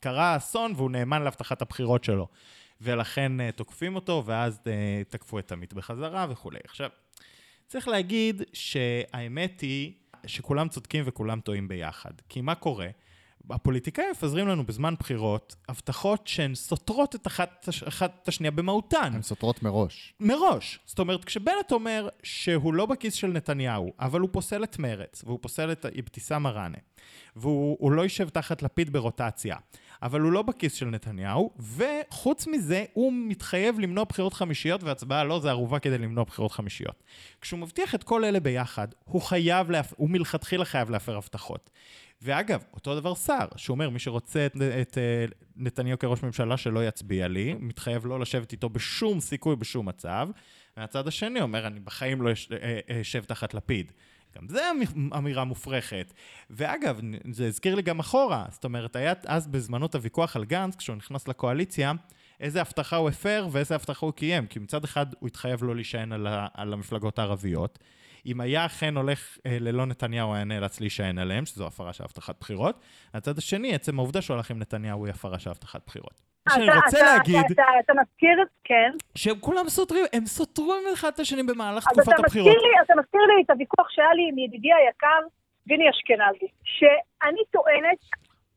קרה אסון והוא נאמן להבטחת הבחירות שלו. ולכן תוקפים אותו, ואז תקפו את עמית בחזרה וכולי. עכשיו, צריך להגיד שהאמת היא... שכולם צודקים וכולם טועים ביחד. כי מה קורה? הפוליטיקאים מפזרים לנו בזמן בחירות הבטחות שהן סותרות את אחת, אחת את השנייה במהותן. הן סותרות מראש. מראש. זאת אומרת, כשבנט אומר שהוא לא בכיס של נתניהו, אבל הוא פוסל את מרץ, והוא פוסל את אבתיסאם מראנה, והוא לא יישב תחת לפיד ברוטציה, אבל הוא לא בכיס של נתניהו, וחוץ מזה, הוא מתחייב למנוע בחירות חמישיות, והצבעה לא זה ערובה כדי למנוע בחירות חמישיות. כשהוא מבטיח את כל אלה ביחד, הוא חייב, להפ... הוא מלכתחילה חייב להפר הבטחות. ואגב, אותו דבר שר, שאומר, מי שרוצה את, את uh, נתניהו כראש ממשלה שלא יצביע לי, מתחייב לא לשבת איתו בשום סיכוי, בשום מצב. מהצד השני אומר, אני בחיים לא אה, אה, אשב תחת לפיד. גם זה אמירה מופרכת. ואגב, זה הזכיר לי גם אחורה, זאת אומרת, היה אז בזמנו את הוויכוח על גנץ, כשהוא נכנס לקואליציה, איזה הבטחה הוא הפר ואיזה הבטחה הוא קיים. כי מצד אחד הוא התחייב לא להישען על, על המפלגות הערביות. אם היה אכן הולך אה, ללא נתניהו, היה נאלץ להישען עליהם, שזו הפרה של הבטחת בחירות. מהצד השני, עצם העובדה שהוא הלך עם נתניהו היא הפרה של הבטחת בחירות. שאני אתה- רוצה אתה- להגיד, אתה- אתה מזכיר, כן. שהם כולם סותרים, הם סותרים אחד את השני במהלך תקופת אתה הבחירות. לי, אתה מזכיר לי את הוויכוח שהיה לי עם ידידי היקר, ויני אשכנזי, שאני טוענת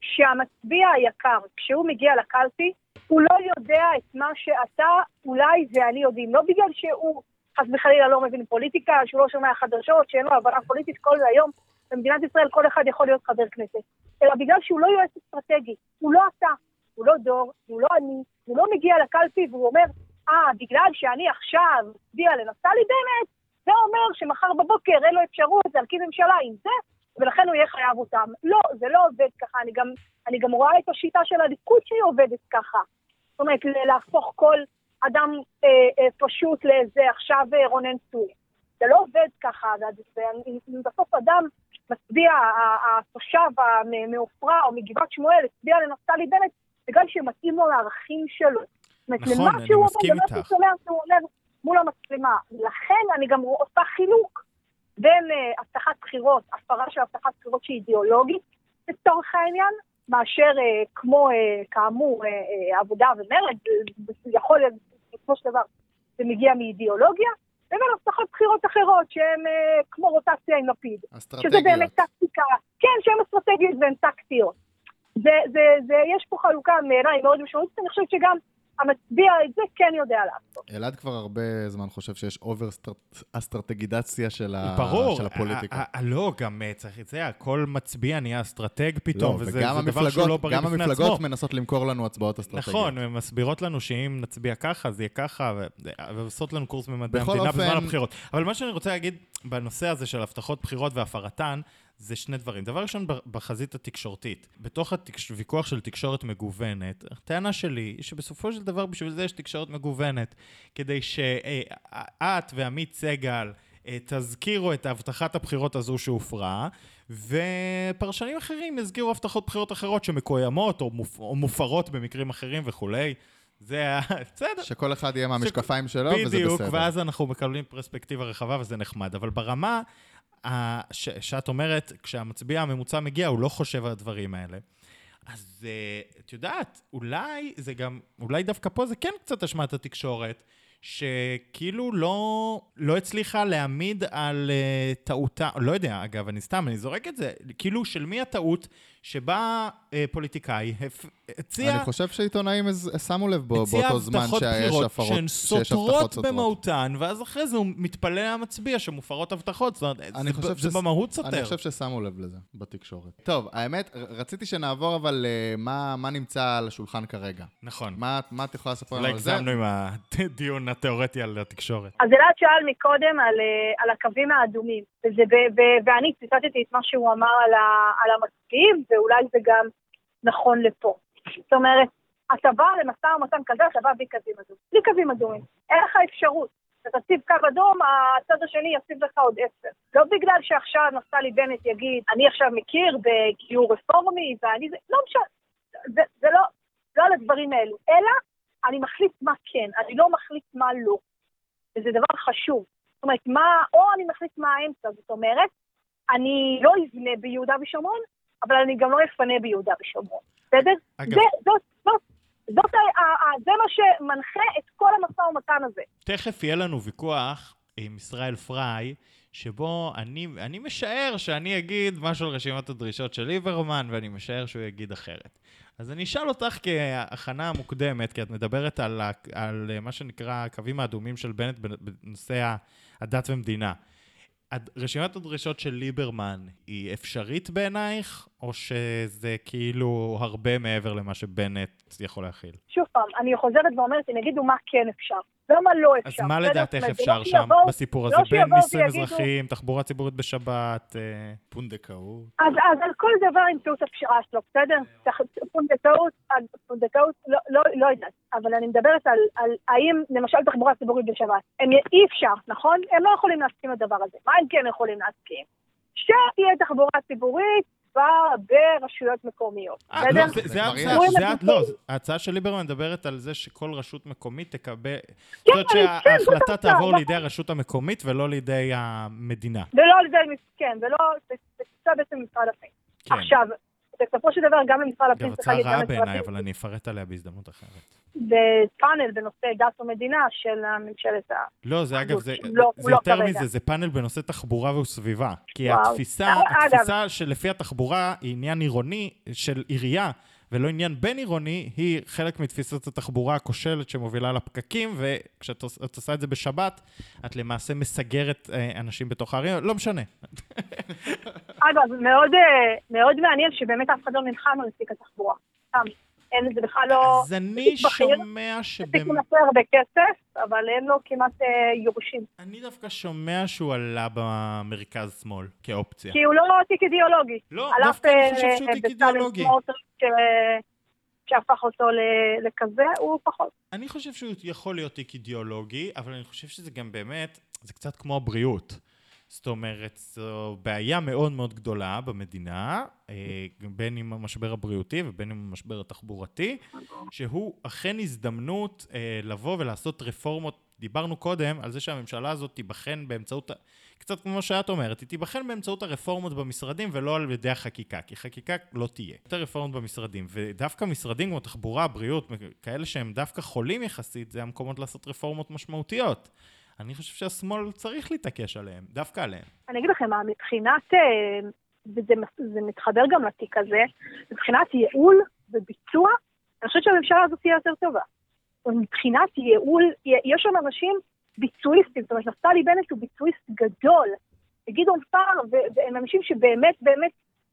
שהמצביע היקר, כשהוא מגיע לקלפי, הוא לא יודע את מה שאתה, אולי ואני יודעים. לא בגלל שהוא חס וחלילה לא מבין פוליטיקה, שהוא לא שומע חדשות, שאין לו הבנה פוליטית כל היום. במדינת ישראל כל אחד יכול להיות חבר כנסת. אלא בגלל שהוא לא יועץ אסטרטגי. הוא לא אתה, הוא לא דור, הוא לא אני, הוא לא מגיע לקלפי והוא אומר, אה, בגלל שאני עכשיו מצביע לנפתלי בנט, זה אומר שמחר בבוקר אין לו אפשרות להרכיב ממשלה עם זה, ולכן הוא יהיה חייב אותם. לא, זה לא עובד ככה. אני גם, אני גם רואה את השיטה של הליכוד שהיא עובדת ככה. זאת אומרת, להפוך כל אדם אה, אה, פשוט לאיזה עכשיו אה, רונן צור. זה לא עובד ככה, ואם בסוף אדם מצביע, התושב מעופרה או מגבעת שמואל הצביע לנפתלי בנט, בגלל שמתאים לו לערכים שלו. נכון, אני שהוא אומר, מסכים למה שהוא איתך. שומע שהוא אומר מול המצלמה. לכן אני גם עושה חילוק בין אה, הבטחת בחירות, הפרה של הבטחת בחירות שהיא אידיאולוגית, לצורך העניין, מאשר אה, כמו, אה, כאמור, עבודה ומרד, יכול להיות, בסופו של דבר, זה מגיע מאידיאולוגיה, לבין הבטחות בחירות אחרות שהן כמו רוטציה עם לפיד. שזה אסטרטגיות. באמת טקטיקה, כן, שהן אסטרטגיות והן טקטיות. זה, זה, זה, יש פה חלוקה בעיניי מאוד משמעותית, אני חושבת שגם המצביע את זה כן יודע לעשות. אלעד כבר הרבה זמן חושב שיש over אסטרטגיזציה של ה- ברור, של הפוליטיקה. ה- לא, גם אה, צריך את זה, הכל, מצביע נהיה אסטרטג פתאום, לא, וזה דבר שהוא לא המפלגות, בריא גם בפני המפלגות עצמו. מנסות למכור לנו הצבעות אסטרטגיות. נכון, הן מסבירות לנו שאם נצביע ככה, זה יהיה ככה, ו- ועושות לנו קורס במדעי המדינה אופן- בזמן הבחירות. אבל מה שאני רוצה להגיד בנושא הזה של הבטחות בחירות והפרתן, זה שני דברים. דבר ראשון, בחזית התקשורתית. בתוך הוויכוח של תקשורת מגוונת, הטענה שלי היא שבסופו של דבר בשביל זה יש תקשורת מגוונת. כדי שאת ועמית סגל אה, תזכירו את הבטחת הבחירות הזו שהופרה, ופרשנים אחרים יזכירו הבטחות בחירות אחרות שמקוימות או, מופ... או מופרות במקרים אחרים וכולי. זה ה... בסדר. שכל אחד יהיה מהמשקפיים שלו, וזה בסדר. בדיוק, ואז אנחנו מקבלים פרספקטיבה רחבה וזה נחמד. אבל ברמה ה... ש... שאת אומרת, כשהמצביע הממוצע מגיע, הוא לא חושב על הדברים האלה. אז uh, את יודעת, אולי זה גם, אולי דווקא פה זה כן קצת אשמת התקשורת, שכאילו לא, לא הצליחה להעמיד על uh, טעותה, לא יודע, אגב, אני סתם, אני זורק את זה, כאילו של מי הטעות שבה uh, פוליטיקאי הפ... הציע... אני חושב שעיתונאים הז- שמו לב בו באותו זמן הבטחות שיש בחירות הפרות, שהן שיש הבטחות סותרות סותרות. במהותן, ואז אחרי זה הוא מתפלא המצביע שמופרות הבטחות. זאת אומרת, אני זה, חושב ב- זה שס- במהות סותר. אני חושב ששמו לב לזה בתקשורת. טוב, האמת, רציתי שנעבור אבל אה, מה מה נמצא על השולחן כרגע. נכון. מה מה את יכולה לספר לנו אולי על זה? הגזמנו עם הדיון התיאורטי על התקשורת. אז אלעד שאל מקודם על, אה, על הקווים האדומים, וזה, ו- ו- ואני ציטטתי את מה שהוא אמר על, ה- על המצביעים, ואולי זה גם נכון לפה. זאת אומרת, אתה בא למשא ומתן כזה, אתה בא בלי קווים אדומים. בלי קווים אדומים. אין לך אפשרות. אתה תציב קו אדום, הצד השני יציב לך עוד עשר. לא בגלל שעכשיו נפתלי בנט יגיד, אני עכשיו מכיר בגיור רפורמי, ואני זה, לא משנה. זה, זה לא, לא על הדברים האלו. אלא, אני מחליט מה כן, אני לא מחליט מה לא. וזה דבר חשוב. זאת אומרת, מה, או אני מחליט מה האמצע, זאת אומרת, אני לא אבנה ביהודה ושומרון, אבל אני גם לא אפנה ביהודה ושומרון, בסדר? אגב- זה, זאת, זה מה שמנחה את כל המשא ומתן הזה. תכף יהיה לנו ויכוח עם ישראל פריי, שבו אני, אני משער שאני אגיד משהו על רשימת הדרישות של ליברמן, ואני משער שהוא יגיד אחרת. אז אני אשאל אותך כהכנה מוקדמת, כי את מדברת על, על מה שנקרא הקווים האדומים של בנט בנושא הדת ומדינה. רשימת הדרישות של ליברמן היא אפשרית בעינייך, או שזה כאילו הרבה מעבר למה שבנט יכול להכיל? שוב פעם, אני חוזרת ואומרת, הם יגידו מה כן אפשר, ומה לא אז אפשר. מה בסדר? לדעתך אפשר לא שם בסיפור לא הזה? בין שיבואו נישואים אזרחיים, תחבורה ציבורית בשבת, אה, פונדקאות. אז, אז על כל דבר ימצאו את הפשרה שלו, בסדר? פונדקאות, על פונדקאות, לא, לא, לא יודעת, אבל אני מדברת על, על האם למשל תחבורה ציבורית בשבת, הם, אי אפשר, נכון? הם לא יכולים להסכים לדבר הזה. מה הם כן יכולים להסכים? שתהיה תחבורה ציבורית ב- ברשויות מקומיות, אה, בסדר? לא, ההצעה, לא, ההצעה של ליברמן מדברת על זה שכל רשות מקומית תקבל... זאת אומרת כן, שההחלטה תעבור נכון. לידי הרשות המקומית ולא לידי המדינה. ולא על זה, כן, ולא, זה בעצם משרד הפנים. כן. עכשיו, בסופו של דבר גם למשרד הפנים גם צריך הצעה להגיד... גם רעה למשרד בעיניי, אבל אני אפרט עליה בהזדמנות אחרת. בפאנל בנושא דת ומדינה של הממשלת ה... לא, זה אגב, זה, לא, זה לא יותר כרגע. מזה, זה פאנל בנושא תחבורה וסביבה. כי וואו. התפיסה, אגב- התפיסה שלפי התחבורה היא עניין עירוני של עירייה, ולא עניין בין-עירוני, היא חלק מתפיסת התחבורה הכושלת שמובילה לפקקים, וכשאת עוש- את עושה את זה בשבת, את למעשה מסגרת אה, אנשים בתוך הערים, לא משנה. אגב, מאוד, אה, מאוד מעניין שבאמת אף אחד לא נלחם על תיק התחבורה. סתם. אין לזה בכלל לא... אז אני. שומע שבאמת... מנסה הרבה כסף, אבל אין לו כמעט אה, יורשים. אני דווקא שומע שהוא עלה במרכז-שמאל, כאופציה. כי הוא לא תיק אידיאולוגי. לא, דווקא אני אה, חושב שהוא תיק אידיאולוגי. אה, שהפך אותו לכזה, הוא פחות. אני חושב שהוא יכול להיות תיק אידיאולוגי, אבל אני חושב שזה גם באמת, זה קצת כמו הבריאות. זאת אומרת, זו בעיה מאוד מאוד גדולה במדינה, אה, בין עם המשבר הבריאותי ובין עם המשבר התחבורתי, שהוא אכן הזדמנות אה, לבוא ולעשות רפורמות. דיברנו קודם על זה שהממשלה הזאת תיבחן באמצעות, קצת כמו שאת אומרת, היא תיבחן באמצעות הרפורמות במשרדים ולא על ידי החקיקה, כי חקיקה לא תהיה. יותר רפורמות במשרדים, ודווקא משרדים כמו תחבורה, בריאות, כאלה שהם דווקא חולים יחסית, זה המקומות לעשות רפורמות משמעותיות. אני חושב שהשמאל צריך להתעקש עליהם, דווקא עליהם. אני אגיד לכם מה, מבחינת, אה, וזה זה מתחבר גם לתיק הזה, מבחינת ייעול וביצוע, אני חושבת שהממשלה הזאת תהיה יותר טובה. מבחינת ייעול, יש שם אנשים ביצועיסטים, זאת אומרת, נפתלי בנט הוא ביצועיסט גדול, וגדעון סער, והם אנשים שבאמת באמת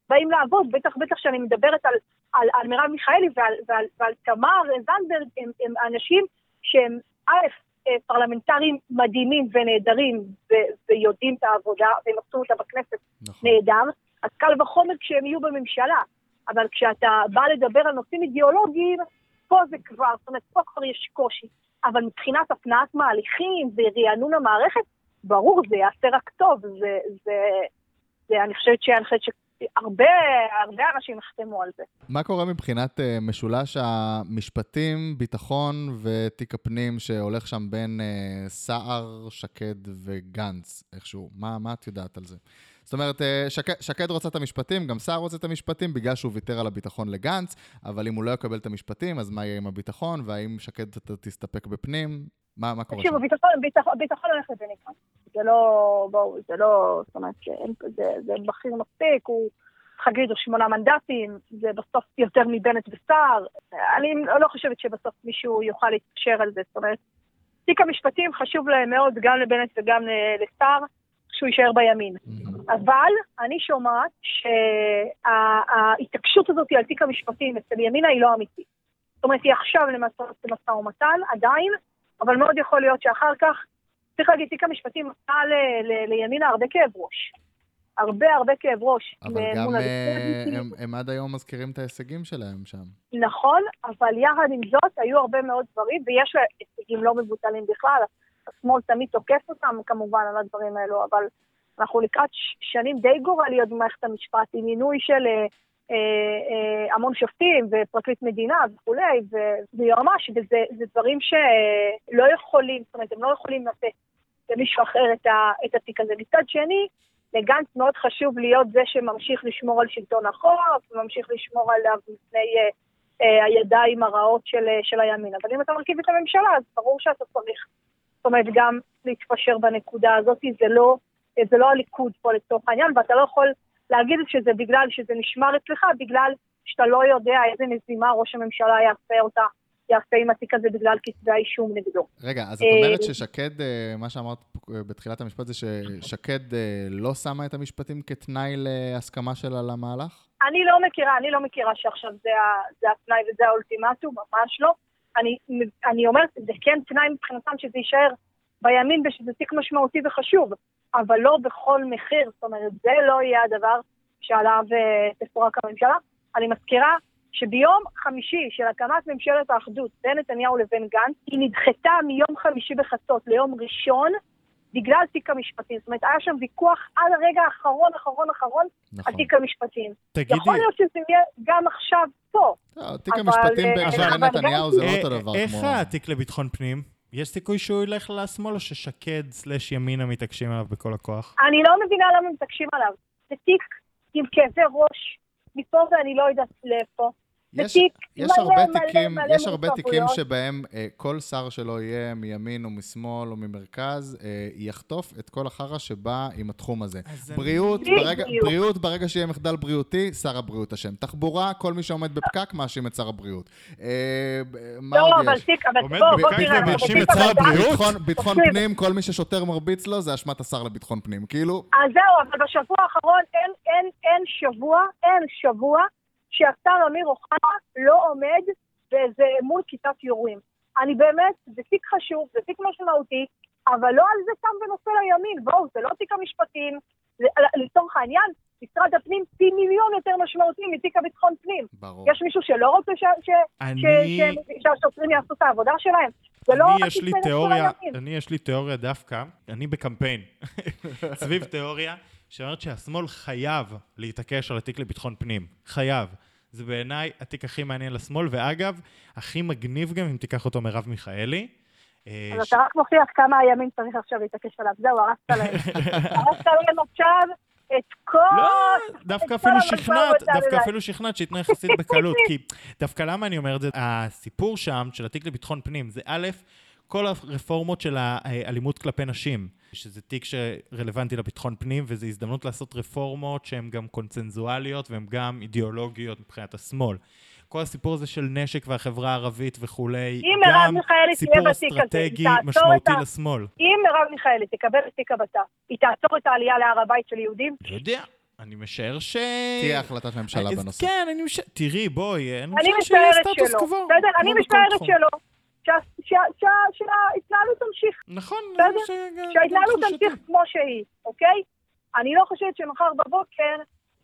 באים לעבוד, בטח בטח שאני מדברת על, על, על מרב מיכאלי ועל, ועל, ועל תמר זנדברג, הם, הם אנשים שהם א', פרלמנטרים מדהימים ונהדרים, ויודעים את העבודה, והם עשו אותה בכנסת נכון. נהדר, אז קל וחומר כשהם יהיו בממשלה. אבל כשאתה בא לדבר על נושאים אידיאולוגיים, פה זה כבר, זאת אומרת, פה כבר יש קושי. אבל מבחינת הפנעת מהליכים ורענון המערכת, ברור, זה יעשה רק טוב. זה, זה, זה אני חושבת שאני שהרבה הרבה אנשים יחתמו על זה. מה קורה מבחינת uh, משולש המשפטים, ביטחון ותיק הפנים שהולך שם בין uh, סער, שקד וגנץ איכשהו? מה, מה את יודעת על זה? זאת אומרת, uh, שקד, שקד רוצה את המשפטים, גם סער רוצה את המשפטים בגלל שהוא ויתר על הביטחון לגנץ, אבל אם הוא לא יקבל את המשפטים, אז מה יהיה עם הביטחון? והאם שקד תסתפק בפנים? מה, מה קורה שם? תקשיבו, ביטחון, ביטחון, ביטחון הולך לבני גנץ. זה לא, בואו, זה לא, זאת אומרת, שאין- זה, זה בכיר מספיק, הוא, להגיד, הוא שמונה מנדטים, זה בסוף יותר מבנט וסער. אני לא חושבת שבסוף מישהו יוכל להתקשר על זה, זאת אומרת, תיק המשפטים חשוב להם מאוד, גם לבנט וגם לסער, שהוא יישאר בימין. מהמם. אבל אני שומעת שההתעקשות הזאת על תיק המשפטים אצל ימינה היא לא אמיתית. זאת אומרת, היא עכשיו למשא משא ומתן, עדיין, אבל מאוד יכול להיות שאחר כך, צריך להגיד, תיק המשפטים עשה לימינה הרבה כאב ראש. הרבה הרבה כאב ראש. אבל גם הליכוד. הם, הם עד היום מזכירים את ההישגים שלהם שם. נכון, אבל יחד עם זאת היו הרבה מאוד דברים, ויש הישגים לא מבוטלים בכלל. השמאל תמיד תוקף אותם כמובן על הדברים האלו, אבל אנחנו לקראת שנים די גורליות במערכת המשפט, עם מינוי של אה, אה, אה, המון שופטים ופרקליט מדינה וכולי, ויועמ"ש, וזה זה דברים שלא יכולים, זאת אומרת, הם לא יכולים לתת למישהו אחר את, התיק הזה. מצד שני, לגנץ מאוד חשוב להיות זה שממשיך לשמור על שלטון החוק, וממשיך לשמור עליו מפני אה, אה, הידיים הרעות של, אה, של הימין. אבל אם אתה מרכיב את הממשלה, אז ברור שאתה צריך, זאת אומרת, גם להתפשר בנקודה הזאת, זה לא, אה, זה לא הליכוד פה לצורך העניין, ואתה לא יכול להגיד שזה בגלל שזה נשמר אצלך, בגלל שאתה לא יודע איזה מזימה ראש הממשלה יעשה אותה, יעשה עם התיק הזה בגלל כתבי האישום נגדו. רגע, אז את אה, אומרת ששקד, אה, מה שאמרת אה, בתחילת המשפט זה ששקד אה, לא שמה את המשפטים כתנאי להסכמה שלה למהלך? אני לא מכירה, אני לא מכירה שעכשיו זה, זה התנאי וזה האולטימטום, ממש לא. אני, אני אומרת, זה כן תנאי מבחינתם שזה יישאר בימין ושזה תיק משמעותי וחשוב, אבל לא בכל מחיר, זאת אומרת, זה לא יהיה הדבר שעליו אה, תפורק הממשלה. אני מזכירה שביום חמישי של הקמת ממשלת האחדות בין נתניהו לבין גנץ, היא נדחתה מיום חמישי בחצות ליום ראשון בגלל תיק המשפטים. זאת אומרת, היה שם ויכוח עד הרגע האחרון, אחרון, אחרון, על נכון. תיק המשפטים. תגידי, יכול להיות שזה יהיה גם עכשיו פה. לא, תיק אבל, המשפטים אה, שכן נתניהו זה לא אה, אותו דבר איך כמו... התיק לביטחון פנים? יש סיכוי שהוא ילך לשמאל או ששקד סלש ימינה מתעקשים עליו בכל הכוח? אני לא מבינה למה מתעקשים עליו. זה תיק עם כאבי ראש, מפה ואני לא יודעת לאיפה. יש, יש מלא, הרבה מלא, תיקים, מלא יש הרבה תיקים. שבהם אה, כל שר שלא יהיה מימין או משמאל או ממרכז, אה, יחטוף את כל החרא שבא עם התחום הזה. אני- בריאות, בדיוק. ברגע, בריאות, ברגע שיהיה מחדל בריאותי, שר הבריאות אשם. תחבורה, כל מי שעומד בפקק מאשים את שר הבריאות. אה, מה לא, עוד אבל יש? תיק, אבל עומד בוא, בוא תראה, ומאשים בתיק את שר הבריאות? ביטחון, ביטחון. פנים, כל מי ששוטר מרביץ לו, זה אשמת השר לביטחון פנים. כאילו, אז זהו, אבל בשבוע האחרון אין, אין, אין שבוע, אין שבוע שהשר אמיר אוחנה לא עומד באיזה מול כיתת יורים. אני באמת, זה תיק חשוב, זה תיק משמעותי, אבל לא על זה תם ונושא לימין, בואו, זה לא תיק המשפטים, לצורך העניין, משרד הפנים פי מיליון יותר משמעותי מתיק הביטחון פנים. ברור. יש מישהו שלא רוצה ש, ש, אני- ש, ש, שהשוטרים יעשו את העבודה שלהם? זה לא אני רק יש לי עניין של תיאוריה. אני יש לי תיאוריה דווקא, אני בקמפיין, סביב תיאוריה שאומרת שהשמאל חייב להתעקש על התיק לביטחון פנים. חייב. זה בעיניי התיק הכי מעניין לשמאל, ואגב, הכי מגניב גם אם תיקח אותו מרב מיכאלי. אה, אז אתה רק מוכיח כמה הימין צריך עכשיו להתעקש עליו. זהו, הרסת להם. הרסת להם עכשיו את כל... לא, דווקא אפילו שכנעת, דווקא. אפילו שכנעת שייתנו יחסית בקלות, כי דווקא למה אני אומר את זה? הסיפור שם של התיק לביטחון פנים זה א', כל הרפורמות של האלימות כלפי נשים, שזה תיק שרלוונטי לביטחון פנים, וזו הזדמנות לעשות רפורמות שהן גם קונצנזואליות והן גם אידיאולוגיות מבחינת השמאל. כל הסיפור הזה של נשק והחברה הערבית וכולי, גם סיפור אסטרטגי משמעותי ה- לשמאל. אם מרב מיכאלי תקבל את תיק הבט"פ, היא תעצור את העלייה להר הבית של יהודים? לא יודע, אני משער ש... תהיה החלטת ממשלה אז בנושא. כן, אני משער... תראי, בואי, אני אני משער שיהיה סטטוס. קוו. בסדר? אני משערת. שלא. שה- שה- שה- שההתנהלות תמשיך. נכון, שההתנהלות. תמשיך כמו שהיא, אוקיי? אני לא חושבת שמחר בבוקר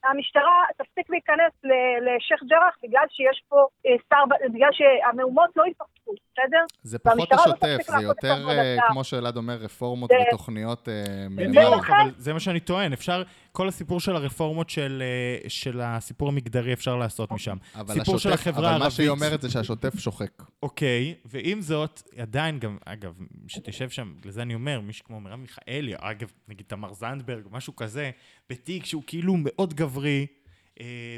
המשטרה תפסיק להיכנס ל- לשייח' ג'ראח בגלל שיש פה אה, שר, בגלל שהמהומות לא ייפסקו, בסדר? זה פחות לא השוטף, זה יותר. אה, כמו שאלעד אומר, רפורמות ותוכניות אה, בדיוק, אבל זה מה שאני טוען, אפשר, כל הסיפור של הרפורמות של, אה, של הסיפור המגדרי אפשר לעשות משם. אבל סיפור של השוטף- החברה אבל הערבית. מה שהיא אומרת זה שהשוטף שוחק. אוקיי, ועם זאת, עדיין גם, אגב, שתשב שם, בגלל זה אני אומר, מישהו כמו מרב מיכאלי, אגב, נגיד תמר זנדברג, משהו כזה, בתיק שהוא כאילו מאוד גברי,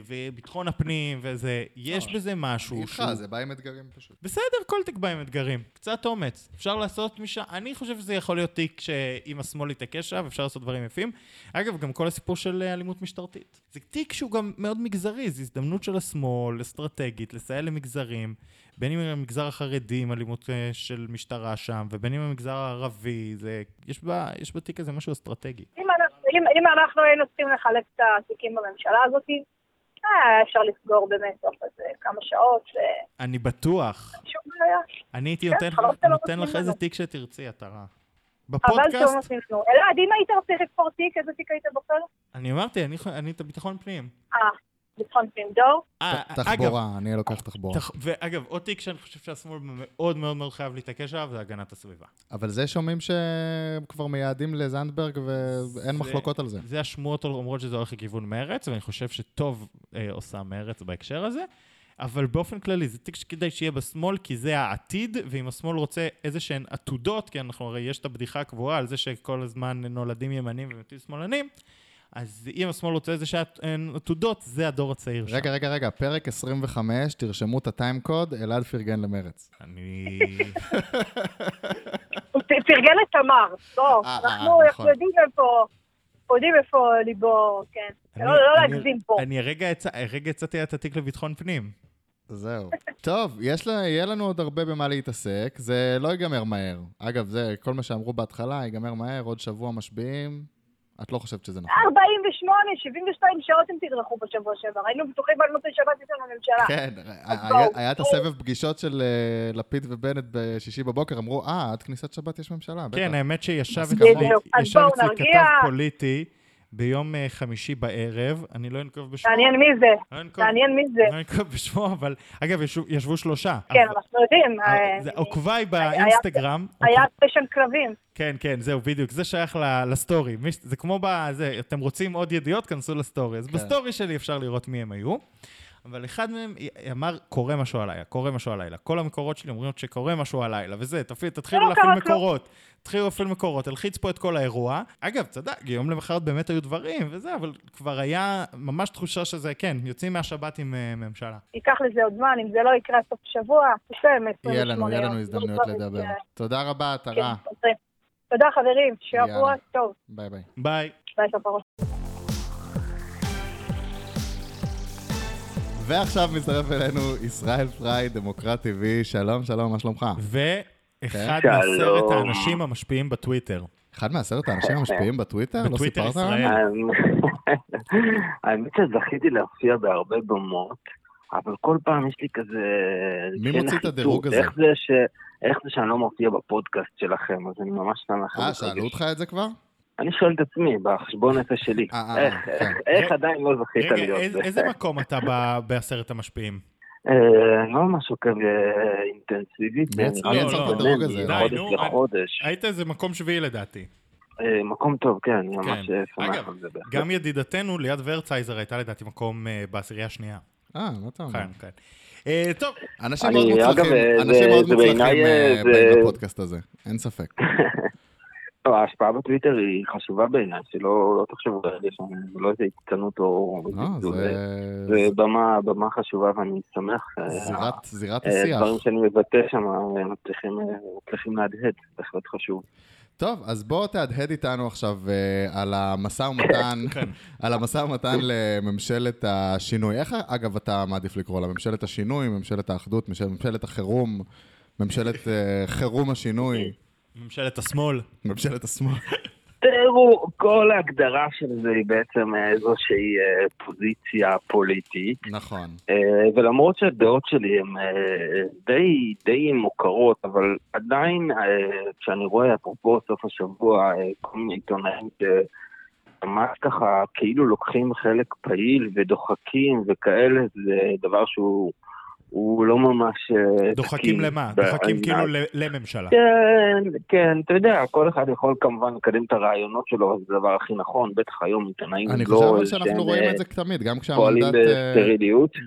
וביטחון הפנים וזה, יש לא, בזה משהו איתך, שהוא... זה בא עם אתגרים פשוט. בסדר, כל תיק בא עם אתגרים. קצת אומץ. אפשר לעשות משם... אני חושב שזה יכול להיות תיק שאם השמאל יתעקש עליו, אפשר לעשות דברים יפים. אגב, גם כל הסיפור של אה, אלימות משטרתית. זה תיק שהוא גם מאוד מגזרי, זו הזדמנות של השמאל, אסטרטגית, לסייע למגזרים, בין אם המגזר החרדי עם אלימות אה, של משטרה שם, ובין אם המגזר הערבי, זה... יש, בה, יש בתיק הזה משהו אסטרטגי. אם אם, אם אנחנו היינו צריכים לחלק את התיקים בממשלה הזאת, אה, אפשר לסגור באמת תוך איזה כמה שעות, אני בטוח. ושום בעיה. אני הייתי כן, נותן, חלום שלא נותן לך איזה. תיק שתרצי, אתה רע. אבל בפודקאסט, שלא נותנים לנו. אלעד, אם היית צריך לבחור תיק, איזה תיק היית בוחר? אני אמרתי, אני, אני את הביטחון פנים. אה, ביטחון פנים דור. אה, אגב, תחבורה, אני לוקח תחבורה. תח... ואגב, עוד תיק שאני חושב שהשמאל מאוד מאוד מאוד חייב להתעקש עליו, זה הגנת הסביבה. אבל זה שומעים שכבר מייעדים לזנדברג ואין מחלוקות על זה. זה השמועות אומרות שזה הולך לכיוון מרץ, ואני חושב שטוב אה, עושה מרץ בהקשר הזה. אבל באופן כללי, זה תיק שכדאי שיהיה בשמאל, כי זה העתיד, ואם השמאל רוצה איזה שהן עתודות, כי אנחנו הרי, יש את הבדיחה הקבועה על זה שכל הזמן נולדים ימנים ומתים שמאלנים, אז אם השמאל רוצה איזה שהן עתודות, זה הדור הצעיר שם. רגע, רגע, רגע, פרק 25, תרשמו את הטיים קוד, אלעד פרגן למרץ. אני... הוא פרגן את תמר. לא, אה, אנחנו אה, אנחנו נכון. יודעים איפה, יודעים איפה ליבו, כן. אני- לא לא אני- להגזים פה. אני הרגע הצעתי את התיק לביטחון פנים. זהו. טוב, יש לה, יהיה לנו עוד הרבה במה להתעסק, זה לא ייגמר מהר. אגב, זה, כל מה שאמרו בהתחלה, ייגמר מהר, עוד שבוע משביעים. את לא חושבת שזה נכון. 48, 72 שעות הם תדרכו בשבוע שעבר. היינו בטוחים על מוצאי שבת אצלנו בממשלה. כן, היה- את. הסבב פגישות של אה, לפיד ובנט בשישי בבוקר, אמרו, אה, עד כניסת שבת יש ממשלה, בטח. כן, האמת שישב אצלי. כתב פוליטי ביום אה, חמישי בערב, אני לא אנקוב בשמו. מעניין מי זה. לא מעניין מי זה. לא אנקוב בשמו, אבל... אגב, ישבו- שלושה. כן, אנחנו יודעים. אה, זה- עוקביי באינסטגרם. היה session כלבים. כן, כן, זהו, בדיוק. זה שייך ל story. זה כמו בזה, אתם רוצים עוד ידיעות? כנסו ל story. אז כן. ב story שלי אפשר לראות מי הם היו. אבל אחד מהם אמר, קורה משהו הלילה, קורה משהו הלילה. כל המקורות שלי אומרים שקורה משהו הלילה, וזה, תפעיל, תתחילו לא להפעיל. מקורות. תתחילו להפעיל מקורות, תלחיץ פה את כל האירוע. אגב, צדק, יום למחרת באמת היו דברים וזה, אבל כבר היה ממש תחושה שזה, כן, יוצאים מהשבת עם אה, ממשלה. ייקח לזה עוד זמן, אם זה לא יקרה סוף שבוע, תסיים 28 יהיה לנו, יהיה לנו. הזדמנויות לא לדבר. ש- תודה רבה, כן, עטרה. חוזרים. תודה חברים, שבוע. טוב. ביי ביי. ביי. ביי כפרות. ועכשיו מצטרף אלינו ישראל פריי, דמוקרט TV, שלום, שלום, מה שלומך? ואחד שלום. מעשרת האנשים המשפיעים בטוויטר. אחד מעשרת האנשים המשפיעים בטוויטר? לא בטוויטר סיפרת ישראל. לנו? האמת שזכיתי להופיע בהרבה במות, אבל כל פעם יש לי כזה... מי כן מוציא את. הדירוג הזה? איך זה, ש... איך זה שאני לא מופיע בפודקאסט שלכם, אז אני ממש שמח. אה, שאלו. אותך את זה כבר? אני שואל את עצמי, בחשבון נפש שלי, אה, אה, איך, כן. איך, איך רגע, עדיין לא זכית רגע, להיות זה? איזה מקום אתה בעשרת המשפיעים? אה, לא משהו כזה אינטנסיבית, הזה? מחודש נו, אני- לחודש. היית איזה מקום שביעי לדעתי. מקום טוב, כן, אני ממש כן. אה, שמח אגב, על זה בהחלט. גם ידידתנו ליאת ורצייזר הייתה לדעתי מקום בעשירייה השנייה. אה, מה אתה אומר? כן, כן. טוב, אנשים מאוד מוצלחים, אגב, אנשים זה- מאוד זה מוצלחים לפודקאסט הזה, אין ספק. לא, ההשפעה בטוויטר היא חשובה בעיניי, שלא לא תחשבו רגע שאני לא איזה הצטנות או... לא, זה זה במה, במה חשובה ואני שמח. אה, זירת- זירת אה, השיח. דברים שאני מבטא שם אה, מצליחים אה, מצליחים להדהד, בהחלט חשוב. טוב, אז בוא תהדהד איתנו עכשיו אה, על המשא ומתן, כן. על המשא ומתן לממשלת השינוי. איך, אגב, אתה מעדיף לקרוא לה? ממשלת השינוי, ממשלת האחדות, ממשל- ממשלת החירום, ממשלת אה, חירום השינוי, ממשלת השמאל. ממשלת השמאל. תראו, כל ההגדרה של זה היא בעצם אה, איזושהי אה, פוזיציה פוליטית, נכון. אה, ולמרות שהדעות שלי הן אה, די, די מוכרות, אבל עדיין אה, כשאני רואה, אפרופו סוף השבוע, אה, כל מיני עיתונאים שממש ככה כאילו לוקחים חלק פעיל ודוחקים וכאלה, זה דבר שהוא הוא לא ממש... אה, דוחקים תקין למה? דוחקים כאילו לממשלה. כן, כן, אתה יודע, כל אחד יכול כמובן לקדם את הרעיונות שלו, זה הדבר הכי נכון, בטח היום עיתונאים אני לא חושב אבל איזשהם, שאנחנו רואים אה, את זה תמיד, גם כשהמנדט... אה.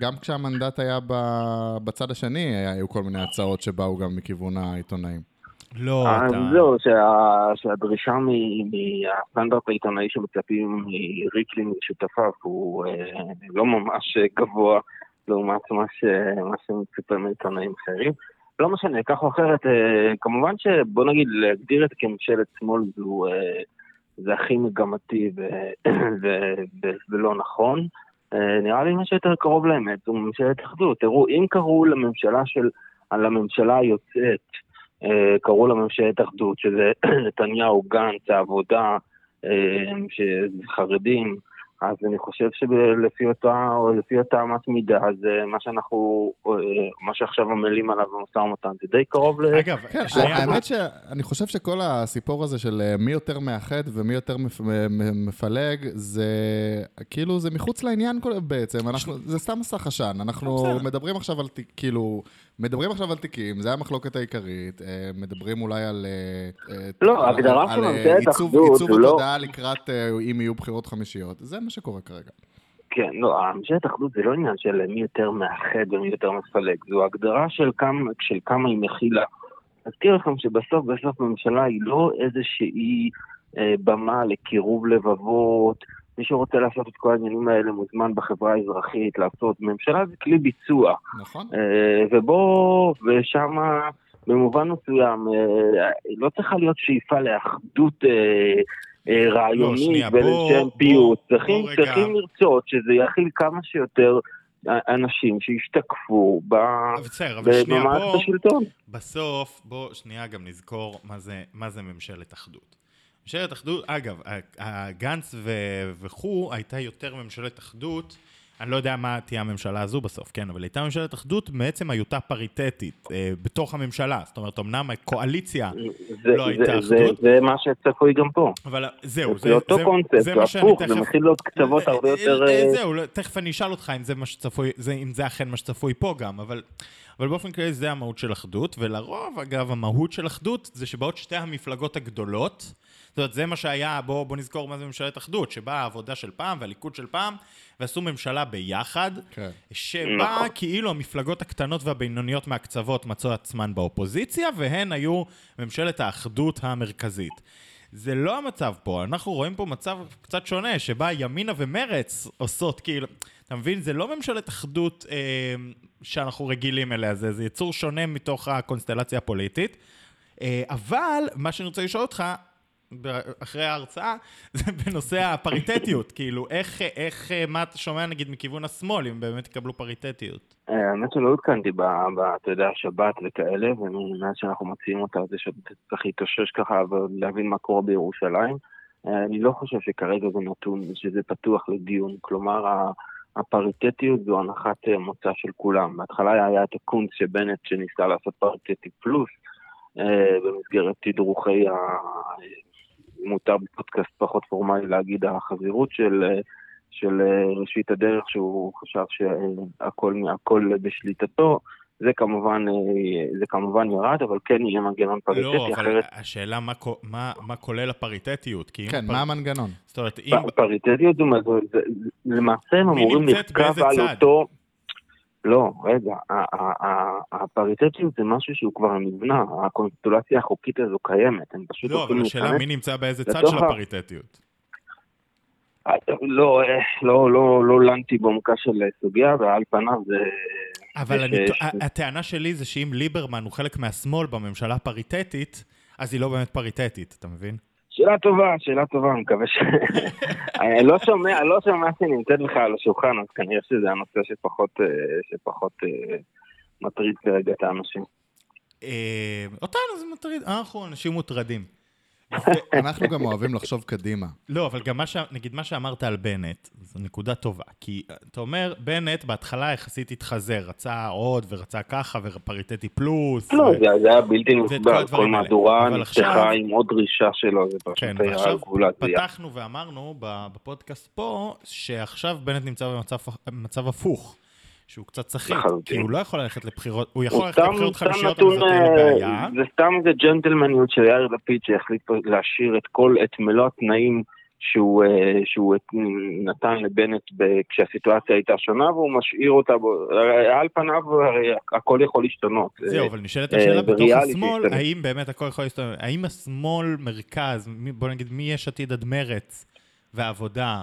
גם כשהמנדט היה ב- בצד השני, היו כל מיני הצעות שבאו גם מכיוון העיתונאים. לא, אתה... זהו, שה- שהדרישה מהסטנדרט העיתונאי שמצפים מריקלין ושותפיו הוא אה, לא ממש גבוה לעומת מה ש- מה שמצופה מעיתונאים אחרים. לא משנה, כך או אחרת, אה, כמובן שבוא נגיד, להגדיר את כממשלת שמאל זו, אה, זה הכי מגמתי ו- ו- ו- ולא נכון. אה, נראה לי מה שיותר קרוב לאמת זו ממשלת אחדות. תראו, אם קראו לממשלה של, על הממשלה היוצאת, קראו לה ממשלת אחדות, שזה נתניהו, גנץ, העבודה, חרדים, אז אני חושב שלפי אותה, או לפי אותה אמת מידה, זה מה שאנחנו, אה, מה שעכשיו עמלים עליו במשא ומתן, זה די קרוב ל... אגב, כן, האמת שאני חושב שכל הסיפור הזה של אה, מי יותר מאחד ומי יותר מפ- מ- מ- מפלג, זה כאילו, זה מחוץ לעניין כל- בעצם, אנחנו, זה סתם מסך עשן, אנחנו בסדר. מדברים עכשיו על, תיק- כאילו, מדברים עכשיו על תיקים, זה המחלוקת העיקרית, אה, מדברים אולי על... אה, אה, לא, על- ההגדרה על- של על, אה, ממשלת עיצוב- אחדות עיצוב לא- התודעה לקראת אה, אם יהיו בחירות חמישיות, זה מה שקורה כרגע. כן, לא, ממשלת אחדות זה לא עניין של מי יותר מאחד ומי יותר מפלג, זו הגדרה של כמה, של כמה היא מכילה. אזכיר לכם שבסוף בסוף ממשלה היא לא איזושהי אה, במה לקירוב לבבות, מי שרוצה לעשות את כל העניינים האלה מוזמן בחברה האזרחית לעשות. ממשלה זה כלי ביצוע, נכון? אה, ובו, ושמה במובן מסוים, אה, לא צריכה להיות שאיפה לאחדות אה, רעיונית בוא- ולשם בוא- פיוט. צריכים, בוא. צריכים לרצות שזה יכיל כמה שיותר אנשים שישתקפו ב- בסדר, אבל שנייה, במערכת בוא... השלטון. בסוף, בוא שנייה גם נזכור מה זה, מה זה ממשלת אחדות. ממשלת אחדות, אגב, גנץ וכו' הייתה יותר ממשלת אחדות, אני לא יודע מה תהיה הממשלה הזו בסוף, כן, אבל הייתה ממשלת אחדות מעצם היותה פריטטית אה, בתוך הממשלה. זאת אומרת, אמנם הקואליציה, זה, לא הייתה זה, זה, אחדות. זה מה שצפוי גם פה. אבל זהו, זה אותו קונספט, זה מה שאני הפוך, זה תכף- מכיל לו קצוות הרבה אה, יותר... אה, אה, זהו, לא, תכף אני אשאל אותך אם זה מה שצפוי, זה- אם זה אכן מה שצפוי פה גם, אבל אבל באופן כללי זה המהות של אחדות, ולרוב, אגב, המהות של אחדות זה שבאות שתי המפלגות הגדולות, זאת אומרת, זה מה שהיה, בואו בוא נזכור מה זה ממשלת אחדות, שבאה העבודה של פעם והליכוד של פעם, ועשו ממשלה ביחד, כן. שבה נכון. כאילו המפלגות הקטנות והבינוניות מהקצוות מצאו עצמן באופוזיציה, והן היו ממשלת האחדות המרכזית. זה לא המצב פה, אנחנו רואים פה מצב קצת שונה, שבה ימינה ומרץ עושות כאילו, אתה מבין? זה לא ממשלת אחדות אה, שאנחנו רגילים אליה, זה, זה יצור שונה מתוך הקונסטלציה הפוליטית. אה, אבל מה שאני רוצה לשאול אותך, אחרי ההרצאה, זה בנושא הפריטטיות, כאילו, איך, איך, מה אתה שומע נגיד מכיוון השמאל, אם באמת יקבלו פריטטיות? אה, האמת שלא עודכנתי ב, אתה יודע, שבת וכאלה, ומאז שאנחנו מציעים אותה, זה שצריך להתאושש ככה ולהבין מה קורה בירושלים. אה, אני לא חושב שכרגע זה נתון, שזה פתוח לדיון. כלומר, הפריטטיות זו הנחת אה, מוצא של כולם. בהתחלה היה את הקונץ שבנט שניסה לעשות פריטטי פלוס, במסגרת תדרוכי. מותר בפודקאסט פחות פורמלי להגיד החזירות של, אה, של אה, ראשית הדרך, שהוא חשב שהכל הכל בשליטתו. זה כמובן, אה, זה כמובן ירד, אבל כן יהיה מנגנון פריטטי, לא, אבל אחרת השאלה מה, מה, מה כולל הפריטטיות, כי אם... כן, הפר- מה המנגנון? זאת אומרת, אם... פריטטיות זה, זה, זה, למעשה הם מי אמורים באיזה על צד? אותו... לא, רגע, הפריטטיות זה משהו שהוא כבר נבנה, הקונסטלציה החוקית הזו קיימת, הם פשוט לא, אבל השאלה מי נמצא באיזה צד של הפריטטיות. לא, אה, לא, לא, לא לנתי בעומקה של סוגיה, ועל פניו זה... אבל אני, הטענה שלי זה שאם ליברמן הוא חלק מהשמאל בממשלה הפריטטית, אז היא לא באמת פריטטית, אתה מבין? שאלה טובה, שאלה טובה, אני מקווה ש... אני לא שומע, לא שומע שהיא נמצאת בכלל על השולחן, אז כנראה שזה הנושא שפחות, אה, שפחות אה, מטריד כרגע את האנשים. אה, אותנו זה מטריד, אנחנו אנשים מוטרדים. אנחנו גם אוהבים לחשוב קדימה. לא, אבל גם מה ש... נגיד מה שאמרת על בנט, זו נקודה טובה. כי אתה אומר, בנט בהתחלה יחסית התחזר, רצה עוד ורצה ככה ופריטטי פלוס. לא, ו- זה זה היה בלתי נסבל, כל. מהדורה נפתחה עכשיו- עם עוד דרישה שלו, זה כן, פשוט היה ועכשיו גבולת. פתחנו ואמרנו ב- בפודקאסט פה, שעכשיו בנט נמצא במצב הפוך. שהוא קצת סחיט. כי הוא לא יכול ללכת לבחירות, הוא יכול הוא ללכת סתם, לבחירות חמישיות, אבל זאת תהיה לו אה, בעיה. זה סתם איזה ג'נטלמניות של יאיר לפיד שהחליט להשאיר את כל, את מלוא התנאים שהוא, אה, שהוא נתן לבנט כשהסיטואציה הייתה שונה, והוא משאיר אותה, על פניו הרי הכל יכול להשתנות. זהו, אה, אבל נשאלת אה, השאלה בתוך השמאל, כזה. האם באמת הכל יכול להסתובב, האם השמאל, מרכז, בוא נגיד מיש עתיד עד מרץ והעבודה,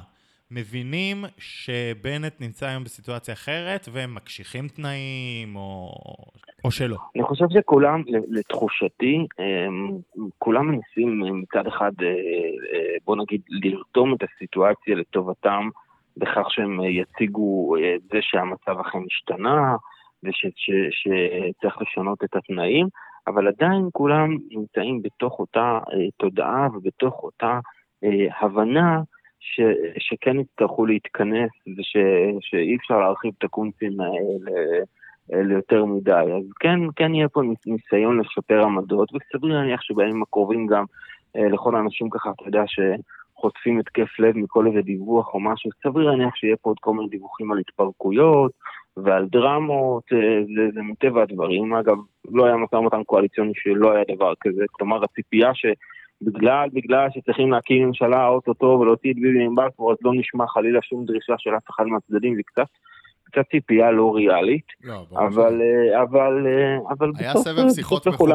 מבינים שבנט נמצא היום בסיטואציה אחרת והם מקשיחים תנאים, או, או שלא? אני חושב שכולם, לתחושתי, כולם מנסים מצד אחד, אה, אה, בוא נגיד, לרתום את הסיטואציה לטובתם, בכך שהם אה, יציגו אה, את זה שהמצב אכן השתנה, ושצריך לשנות את התנאים, אבל עדיין כולם נמצאים בתוך אותה אה, תודעה ובתוך אותה אה, הבנה ש, שכן יצטרכו להתכנס וש, שאי אפשר להרחיב את הקונצים האלה ליותר מדי. אז כן, כן יהיה פה ניס- ניסיון לשפר עמדות, וסביר להניח שבימים הקרובים גם אה, לכל האנשים ככה, אתה יודע, שחוטפים התקף לב מכל איזה דיווח או משהו, סביר להניח שיהיה פה עוד כל מיני דיווחים על התפרקויות ועל דרמות, אה, זה, זה מטבע הדברים. אגב, לא היה משא ומתן קואליציוני שלא היה דבר כזה, כלומר הציפייה ש... בגלל, בגלל שצריכים להקים ממשלה אוטוטו ולהוציא את ביבי מבלפור, אז לא נשמע חלילה שום דרישה של אף אחד מהצדדים, זה קצת, קצת ציפייה לא ריאלית, לא, ברור אבל, אה, אבל, אה, אבל היה בסוף, סבב בסוף שיחות מכובד,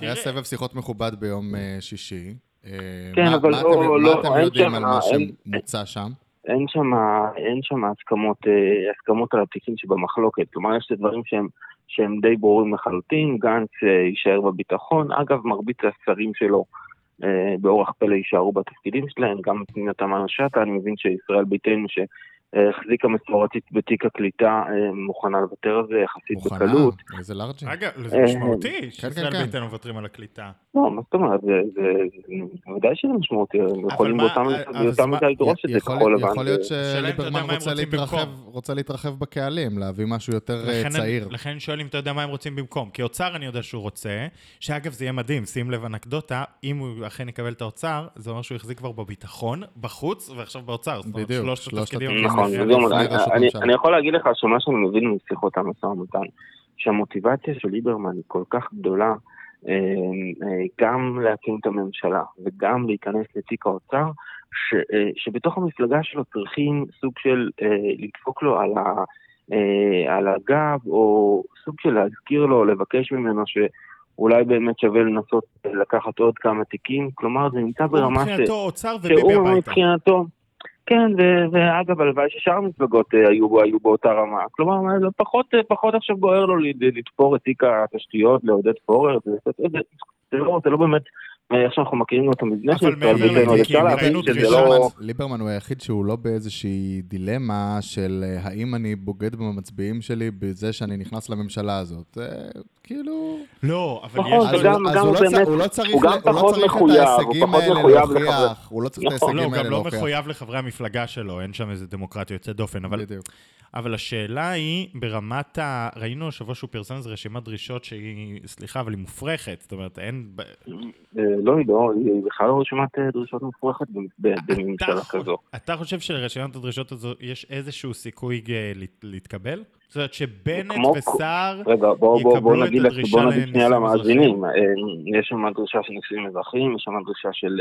היה. סבב שיחות מכובד ביום אה, שישי. אה, כן, מה- אבל מה לא- אתם- מה לא, אתם יודעים על מה שמוצע שם? אין שם, אין שם הסכמות, אה, הסכמות על התיקים שבמחלוקת, כלומר יש דברים שהם, שהם די ברורים לחלוטין, גנץ אה, יישאר בביטחון, אגב מרבית השרים שלו אה, באורח פלא יישארו בתפקידים שלהם, גם פנינה תמנו שטה, אני מבין שישראל ביתנו שהחזיקה מסורתית בתיק הקליטה אה, מוכנה לוותר על זה יחסית מוכנה? בקלות. איזה לארג'י. אגב, זה אה, משמעותי שישראל כן. ביתנו מוותרים על הקליטה. לא, מה זאת אומרת, זה, זה, זה, ודאי שזה משמעותי, הם יכולים באותה מידה לדרוש את זה כחול לבן. יכול להיות שליברמן רוצה רוצים להתרחב, בקהלים, להביא משהו יותר אה, צעיר. לכן אני שואל אם אתה יודע מה הם רוצים במקום. כי אוצר אני יודע שהוא רוצה, שאגב זה יהיה מדהים, שים לב אנקדוטה, אם הוא אכן יקבל את האוצר, זה אומר שהוא יחזיק כבר בביטחון, בחוץ ועכשיו באוצר. זאת אומרת, בדיוק, שלושת התפקידים. נכון, אני- יכול להגיד לך שמה שאני מבין משיחות המשא ומתן, שהמוטיבציה של ליברמן היא כל כך גדולה, גם להקים את הממשלה וגם להיכנס לתיק האוצר, ש, אה, שבתוך המפלגה שלו צריכים סוג של לדפוק לו על, ה, על הגב, או סוג של להזכיר לו, לבקש ממנו שאולי באמת שווה לנסות לקחת עוד כמה תיקים, כלומר זה נמצא ברמה ש... מבחינתו אוצר וביבי הביתה. שהוא מבחינתו, כן, ואגב, הלוואי ששאר המפלגות אה, היו, היו באותה רמה. כלומר, זה פחות, אה, פחות עכשיו בוער לו לתפור את תיק התשתיות לעודד פורר, זה, זה, זה, זה, לא, זה לא באמת איך שאנחנו מכירים את המבנה של ישראל ביתנו, אפשר להבין שזה לא... ליברמן הוא היחיד שהוא לא באיזושהי דילמה של אה, האם אני בוגד במצביעים שלי בזה שאני נכנס לממשלה הזאת. כאילו... לא, אבל נכון, יש. אז הוא לא צריך את ההישגים האלה להוכיח, הוא לא צריך את ההישגים האלה להוכיח. לא, הוא גם לא מחויב לחברי המפלגה שלו, אין שם איזה דמוקרטיה יוצאת דופן, אבל... בדיוק. אבל השאלה היא, ברמת ה... ראינו השבוע שהוא פרסם איזו רשימת דרישות שהיא, סליחה, אבל היא מופרכת, זאת אומרת, אין... אה, לא, היא לא, היא בכלל לא רשימת אה, דרישות מופרכת בממשלה כזו. אתה חושב שלרשימת הדרישות הזו יש איזשהו סיכוי אה, להתקבל? זאת אומרת שבנט וסער יקבלו את הדרישה לנישואים אזרחיים? יש שם דרישה של נישואים אזרחיים, יש שם דרישה של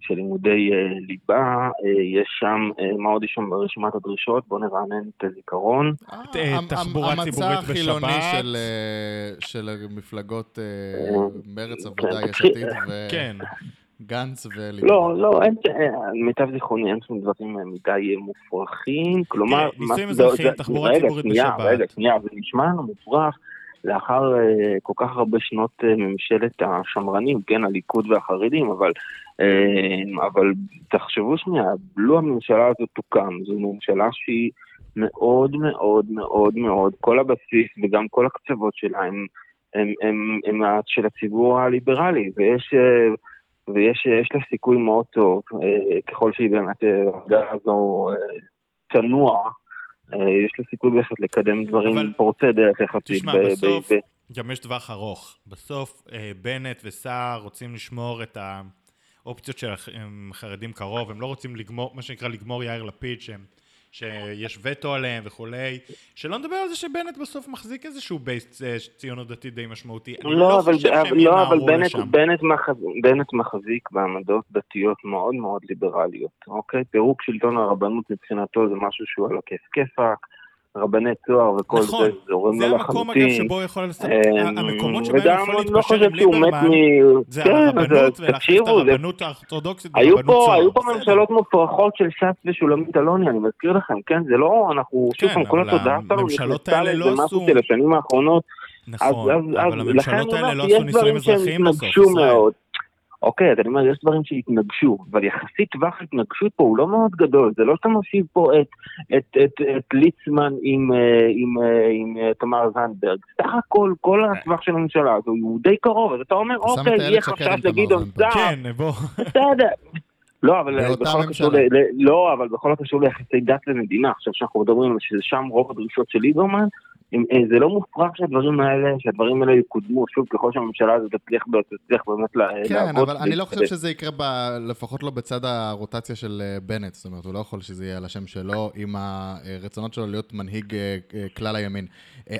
של לימודי uh, ליבה, יש שם, מה עוד יש שם ברשימת הדרישות? בואו נרענן את הזיכרון. תחבורה ציבורית בשבת. המצע החילוני של, של מפלגות מרץ עבודה, יש עתיד, וגנץ וליבה. לא, לא, אין, למיטב זיכרוני אין שם דברים מדי מופרכים, כלומר... נישואים אזרחיים, תחבורה ציבורית בשבת. רגע, שנייה, זה נשמע לנו מופרך. לאחר כל כך הרבה שנות ממשלת השמרנים, כן, הליכוד והחרדים, אבל, אבל תחשבו שנייה, לו הממשלה הזאת תוקם, זו ממשלה שהיא מאוד מאוד מאוד מאוד, כל הבסיס וגם כל הקצוות שלה הם, הם, הם, הם, הם של הציבור הליברלי, ויש... ויש לה סיכוי מאוד טוב, ככל שהיא באמת, הרגעה הזו תנוע, אה, יש לו סיכוי בהחלט לקדם דברים אבל... פורצי דרך יחסית. תשמע, ב- בסוף, ב- ב- גם יש טווח ארוך. בסוף אה, בנט וסער רוצים לשמור את האופציות של החרדים קרוב, הם לא רוצים לגמור, מה שנקרא לגמור יאיר לפיד, שהם שיש וטו עליהם וכולי, שלא נדבר על זה שבנט בסוף מחזיק איזשהו בייס אה, ציונות דתית די משמעותי. לא, לא אבל, שהם לא, אבל בנט. בנט, מחז, בנט מחזיק בעמדות דתיות מאוד מאוד ליברליות, אוקיי? פירוק שלטון הרבנות מבחינתו זה משהו שהוא על הכיף כיפאק. רבני צוהר וכל נכון, זה זורם לו לחלוטין. זה המקום אגב שבו יכול לעשות, אמ, המקומות שבהם יכול לא להתפשר עם ליברמן, זה כן, הרבנות ולהחליף את הרבנות האורתודוקסית ברבנות צוהר. היו פה ממשלות מופרכות של ש"ס ושולמית אלוני, אני מזכיר לכם, כן, זה לא, אנחנו, שוב פעם, כל התודעה שלנו נכנסה לאיזה משהו של השנים האחרונות. נכון, אבל הממשלות האלה לא עשו נישואים אזרחיים בסוף. אוקיי, אז אני אומר, יש דברים שהתנגשו, אבל יחסית טווח ההתנגשות פה הוא לא מאוד גדול, זה לא שאתה מושיב פה את, את, את, את ליצמן עם, אה, עם, אה, עם, עם אה, תמר זנדברג. סך הכל, כל הטווח של הממשלה הזו הוא די קרוב, אז אתה אומר, אוקיי, יהיה חשש לגדעון סער. כן, בוא. בסדר. לא, אבל בכל הקשור, ל... לא, אבל בכל הקשור ליחסי דת ומדינה, עכשיו שאנחנו מדברים על שזה שם רוב הדרישות של ליברמן, זה לא מופרך שהדברים האלה, שהדברים האלה יקודמו, שוב, ככל שהממשלה הזאת תצליח, תצליח באמת כן, לעבוד. כן, אבל אני לא חושב שזה יקרה, ב, לפחות לא בצד הרוטציה של אה, בנט, זאת אומרת, הוא לא יכול שזה יהיה על השם שלו, עם הרצונות שלו להיות מנהיג אה, כלל הימין.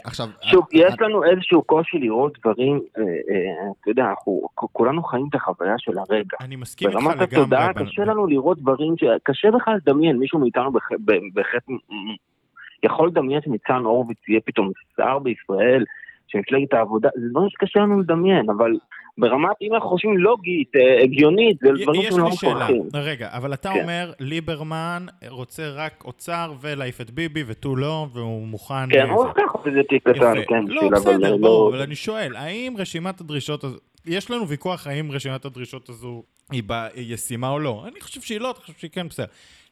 עכשיו... שוב, את, יש את... לנו איזשהו קושי לראות דברים, אתה יודע, אנחנו כולנו חיים את החוויה של הרגע. אני מסכים איתך לגמרי. ברמת התודעה קשה לנו לראות דברים, קשה בכלל לדמיין, מישהו מאיתנו בהחלט יכול לדמיין שניצן הורוביץ יהיה פתאום שר בישראל, שמפלגת העבודה, זה דברים שקשה לנו לדמיין, אבל ברמת, אם אנחנו חושבים לוגית, אה, הגיונית, זה דברים שלא מוכרחים. יש לי שאלה, רגע, אבל אתה כן. אומר, ליברמן רוצה רק אוצר ולהעיף את ביבי ותו לא, והוא מוכן... כן, הוא לקח איזה תיק קטן, כן, לא, בסדר, לא- ברור, אבל אני שואל, האם רשימת הדרישות הזו, יש לנו ויכוח האם רשימת הדרישות הזו היא ישימה או לא? אני חושב שהיא לא, אני חושב שהיא כן בסדר.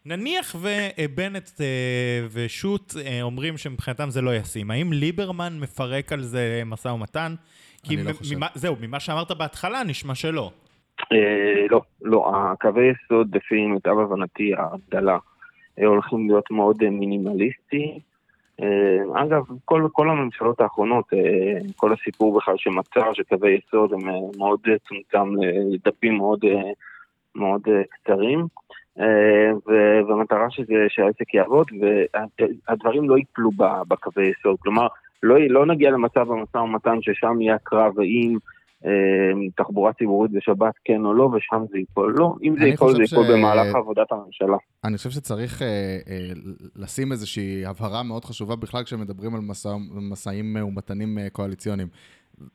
נניח ובנט אה, ושות' אה, אומרים שמבחינתם זה לא ישים, האם ליברמן מפרק על זה משא ומתן? אני לא חושב. זהו, ממה שאמרת בהתחלה נשמע שלא. אה, לא, לא, הקווי יסוד לפי מיטב הבנתי ההגדלה הולכים להיות מאוד מינימליסטי. אגב, כל, כל הממשלות האחרונות, כל הסיפור בכלל שמצא שקווי יסוד הם מאוד צומצם לדפים מאוד, מאוד קצרים. והמטרה שזה, שהעסק יעבוד, והדברים לא ייפלו בקווי יסוד. כלומר, לא, לא נגיע למצב במשא ומתן ששם יהיה הקרב האם אה, תחבורה ציבורית בשבת כן או לא, ושם זה ייפול לא. אם זה ייפול, זה ייפול ש... במהלך עבודת הממשלה. אני חושב שצריך אה, אה, לשים איזושהי הבהרה מאוד חשובה בכלל כשמדברים על משאים ומתנים אה, קואליציוניים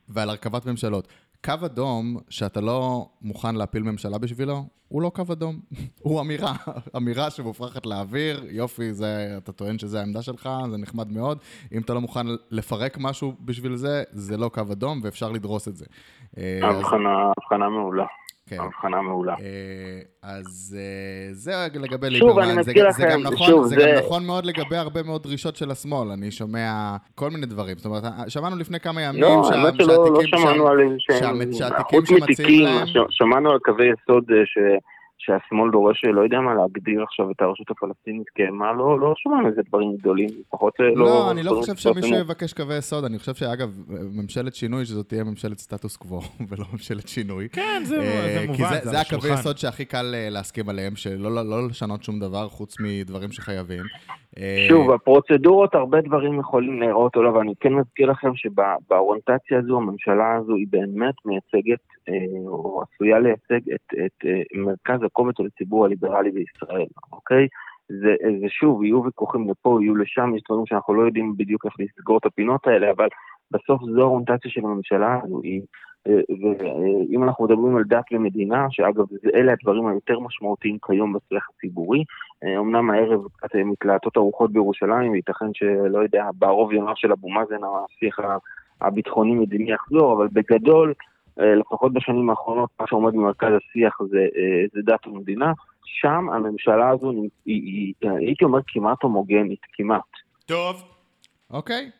ועל הרכבת ממשלות. קו אדום שאתה לא מוכן להפיל ממשלה בשבילו, הוא לא קו אדום, הוא אמירה, אמירה שמופרכת לאוויר, יופי, זה, אתה טוען שזה העמדה שלך, זה נחמד מאוד. אם אתה לא מוכן לפרק משהו בשביל זה, זה לא קו אדום ואפשר לדרוס את זה. אה, הבחנה מעולה. כן. הבחנה מעולה. אה, אז אה, זה לגבי ליברמן. שוב, אני מזכיר לכם, זה גם נכון, שוב, זה... זה גם נכון מאוד לגבי הרבה מאוד דרישות של השמאל. אני שומע כל מיני דברים. זאת אומרת, שמענו לפני כמה ימים לא, שה... שהתיקים, לא שמענו על שהתיקים שמציעים להם... שמענו על קווי יסוד ש... שהשמאל דורש, לא יודע מה, להגדיר עכשיו את הרשות הפלסטינית כמה, לא, לא שמענו איזה דברים גדולים, לפחות לא... לא, אני לא חושב שמישהו יבקש קווי יסוד, אני חושב שאגב, ממשלת שינוי, שזאת תהיה ממשלת סטטוס קוו, ולא ממשלת שינוי. כן, זה, אה, זה מובן, זה, זה הקווי יסוד שהכי קל אה, להסכים עליהם, שלא לא, לא לשנות שום דבר חוץ מדברים שחייבים. אה, שוב, הפרוצדורות, הרבה דברים יכולים להיראות או לא, ואני כן מזכיר לכם שבאוריינטציה הזו, הממשלה הזו היא באמת מייצגת, או עשויה לייצג את, את מרכז הקובץ על הציבור הליברלי בישראל, אוקיי? זה, זה שוב, יהיו ויכוחים לפה, יהיו לשם, יש דברים שאנחנו לא יודעים בדיוק איך לסגור את הפינות האלה, אבל בסוף זו האוריינטציה של הממשלה הזו, היא, ואם אנחנו מדברים על דת ומדינה, שאגב, אלה הדברים היותר משמעותיים כיום בשיח הציבורי, אמנם הערב קצת מתלהטות הרוחות בירושלים, וייתכן שלא יודע, בערוב ימיו של אבו מאזן השיח הביטחוני-מדיני יחזור, אבל בגדול, אה, לפחות בשנים האחרונות, מה שעומד במרכז השיח זה, אה, זה דת ומדינה. שם הממשלה הזו, היא, היא, הייתי אומר, כמעט הומוגנית, כמעט. טוב. אוקיי.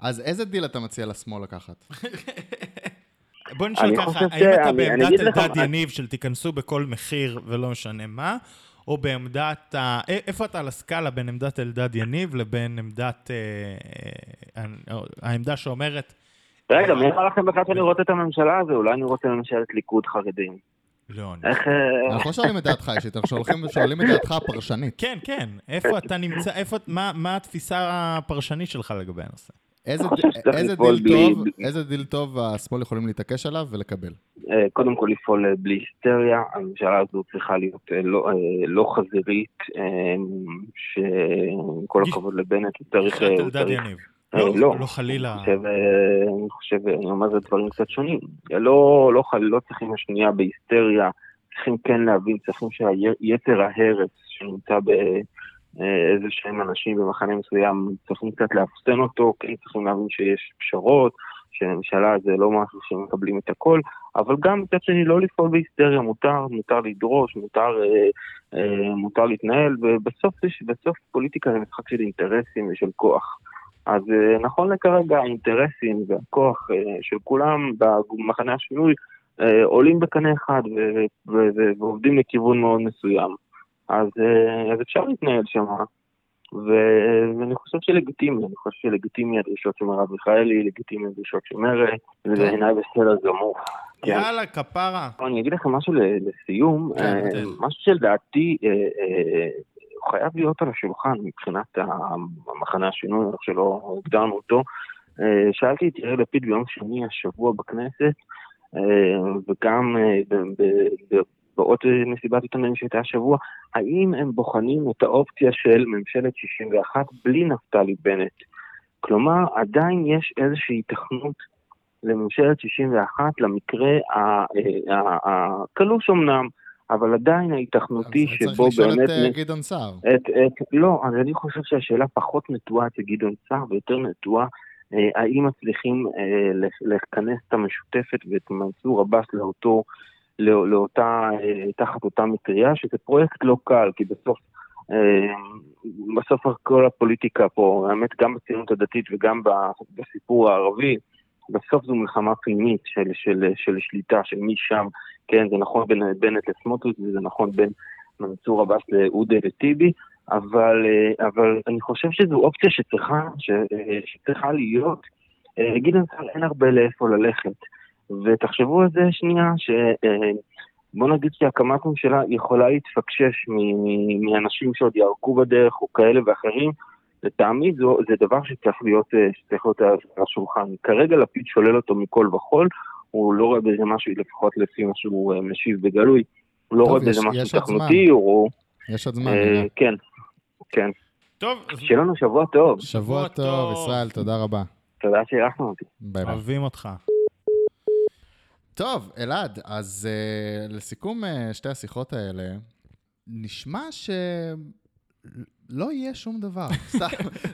אז איזה דיל אתה מציע לשמאל לקחת? בוא נשאל ככה, האם אתה בעמדת אלדד יניב של תיכנסו בכל מחיר ולא משנה מה, או בעמדת, ה... איפה אתה על הסקאלה בין עמדת אלדד יניב לבין עמדת, אה, העמדה שאומרת, רגע, מי אמר לכם בכלל שאני רוצה את הממשלה הזו? אולי אני רוצה ממשלת ליכוד חרדים. לא. אה, אנחנו לא שואלים את דעתך אישית, אנחנו שואלים את דעתך הפרשנית. כן, כן. איפה אתה נמצא, איפה, מה התפיסה הפרשנית שלך לגבי הנושא? איזה דיל טוב השמאל יכולים להתעקש עליו ולקבל? אה, קודם כל לפעול אה, בלי היסטריה, הממשלה הזו צריכה להיות לא, לא חזירית, שעם כל הכבוד לבנט, הוא צריך... לא, לא, לא, לא חלילה. אני חושב, אה, אני חושב, אני אומר זה דברים קצת שונים. לא, לא, לא צריכים השנייה בהיסטריה, צריכים כן להבין, צריכים שהיתר ההרס שנמצא באיזה שהם אנשים במחנה מסוים, צריכים קצת לאפסן אותו, כן צריכים להבין שיש פשרות, שהממשלה זה לא משהו שמקבלים את הכל, אבל גם מצד שני לא לפעול בהיסטריה, מותר, מותר לדרוש, מותר, אה, אה, מותר להתנהל, ובסוף בסוף פוליטיקה זה משחק של אינטרסים ושל כוח. אז אה, נכון לכרגע האינטרסים והכוח אה, של כולם במחנה השינוי אה, עולים בקנה אחד ועובדים לכיוון מאוד מסוים. אז, אז אפשר להתנהל שם, ואני חושב שלגיטימי, אני חושב שלגיטימי הדרישות של מרב מיכאלי, לגיטימי הדרישות של מרצ, ובעיניי בסדר גמור. כן. יאללה, כפרה. אני אגיד לכם משהו לסיום, כן, משהו שלדעתי חייב להיות על השולחן מבחינת המחנה השינוי, איך שלא הגדרנו אותו. אה, שאלתי את יאיר לפיד ביום שני השבוע בכנסת, אה, וגם אה, בעוד מסיבת עיתונאים שהייתה השבוע, האם הם בוחנים את האופציה של ממשלת 61 בלי נפתלי בנט? כלומר, עדיין יש איזושהי התכנות לממשלת 61 למקרה הקלוש אמנם, אבל עדיין ההיתכנותי שבו באמת... צריך לשאול את אה, גדעון סער. את, את, לא, אז אני חושב שהשאלה פחות נטועה אצל גדעון סער ויותר נטועה אה, האם מצליחים אה, לכנס את המשותפת ואת מנסור עבאס לאותו, לא, לאותה, תחת אותה מטריה, שזה פרויקט לא קל, כי בסוף... בסוף כל הפוליטיקה פה, האמת גם בציונות הדתית וגם בסיפור הערבי, בסוף זו מלחמה פנימית של, של, של שליטה, של מי שם, כן, זה נכון בין בנט לסמוטריץ' וזה נכון בין מנסור עבאס לאודה וטיבי, אבל, אה, אבל אני חושב שזו אופציה שצריכה, ש, אה, שצריכה להיות. אה, גדעון סער אין הרבה לאיפה ללכת, ותחשבו על זה שנייה, ש... בוא נגיד שהקמת ממשלה יכולה להתפקשש מאנשים שעוד יערקו בדרך או כאלה ואחרים, לטעמי זה, זה דבר שצריך להיות, אה, שצריך להיות על השולחן. כרגע לפיד שולל אותו מכל וכול, הוא לא רואה בזה משהו, לפחות לפי מה שהוא אה, משיב בגלוי, הוא לא רואה בזה משהו. תחנותי, הוא... יש עוד זמן, אה. כן, כן. טוב, שיהיה לנו שבוע טוב. שבוע טוב, טוב. ישראל, תודה רבה. תודה שאירחנו אותי. ביי ביי. אוהבים אותך. טוב, אלעד, אז uh, לסיכום uh, שתי השיחות האלה, נשמע שלא יהיה שום דבר. סתם,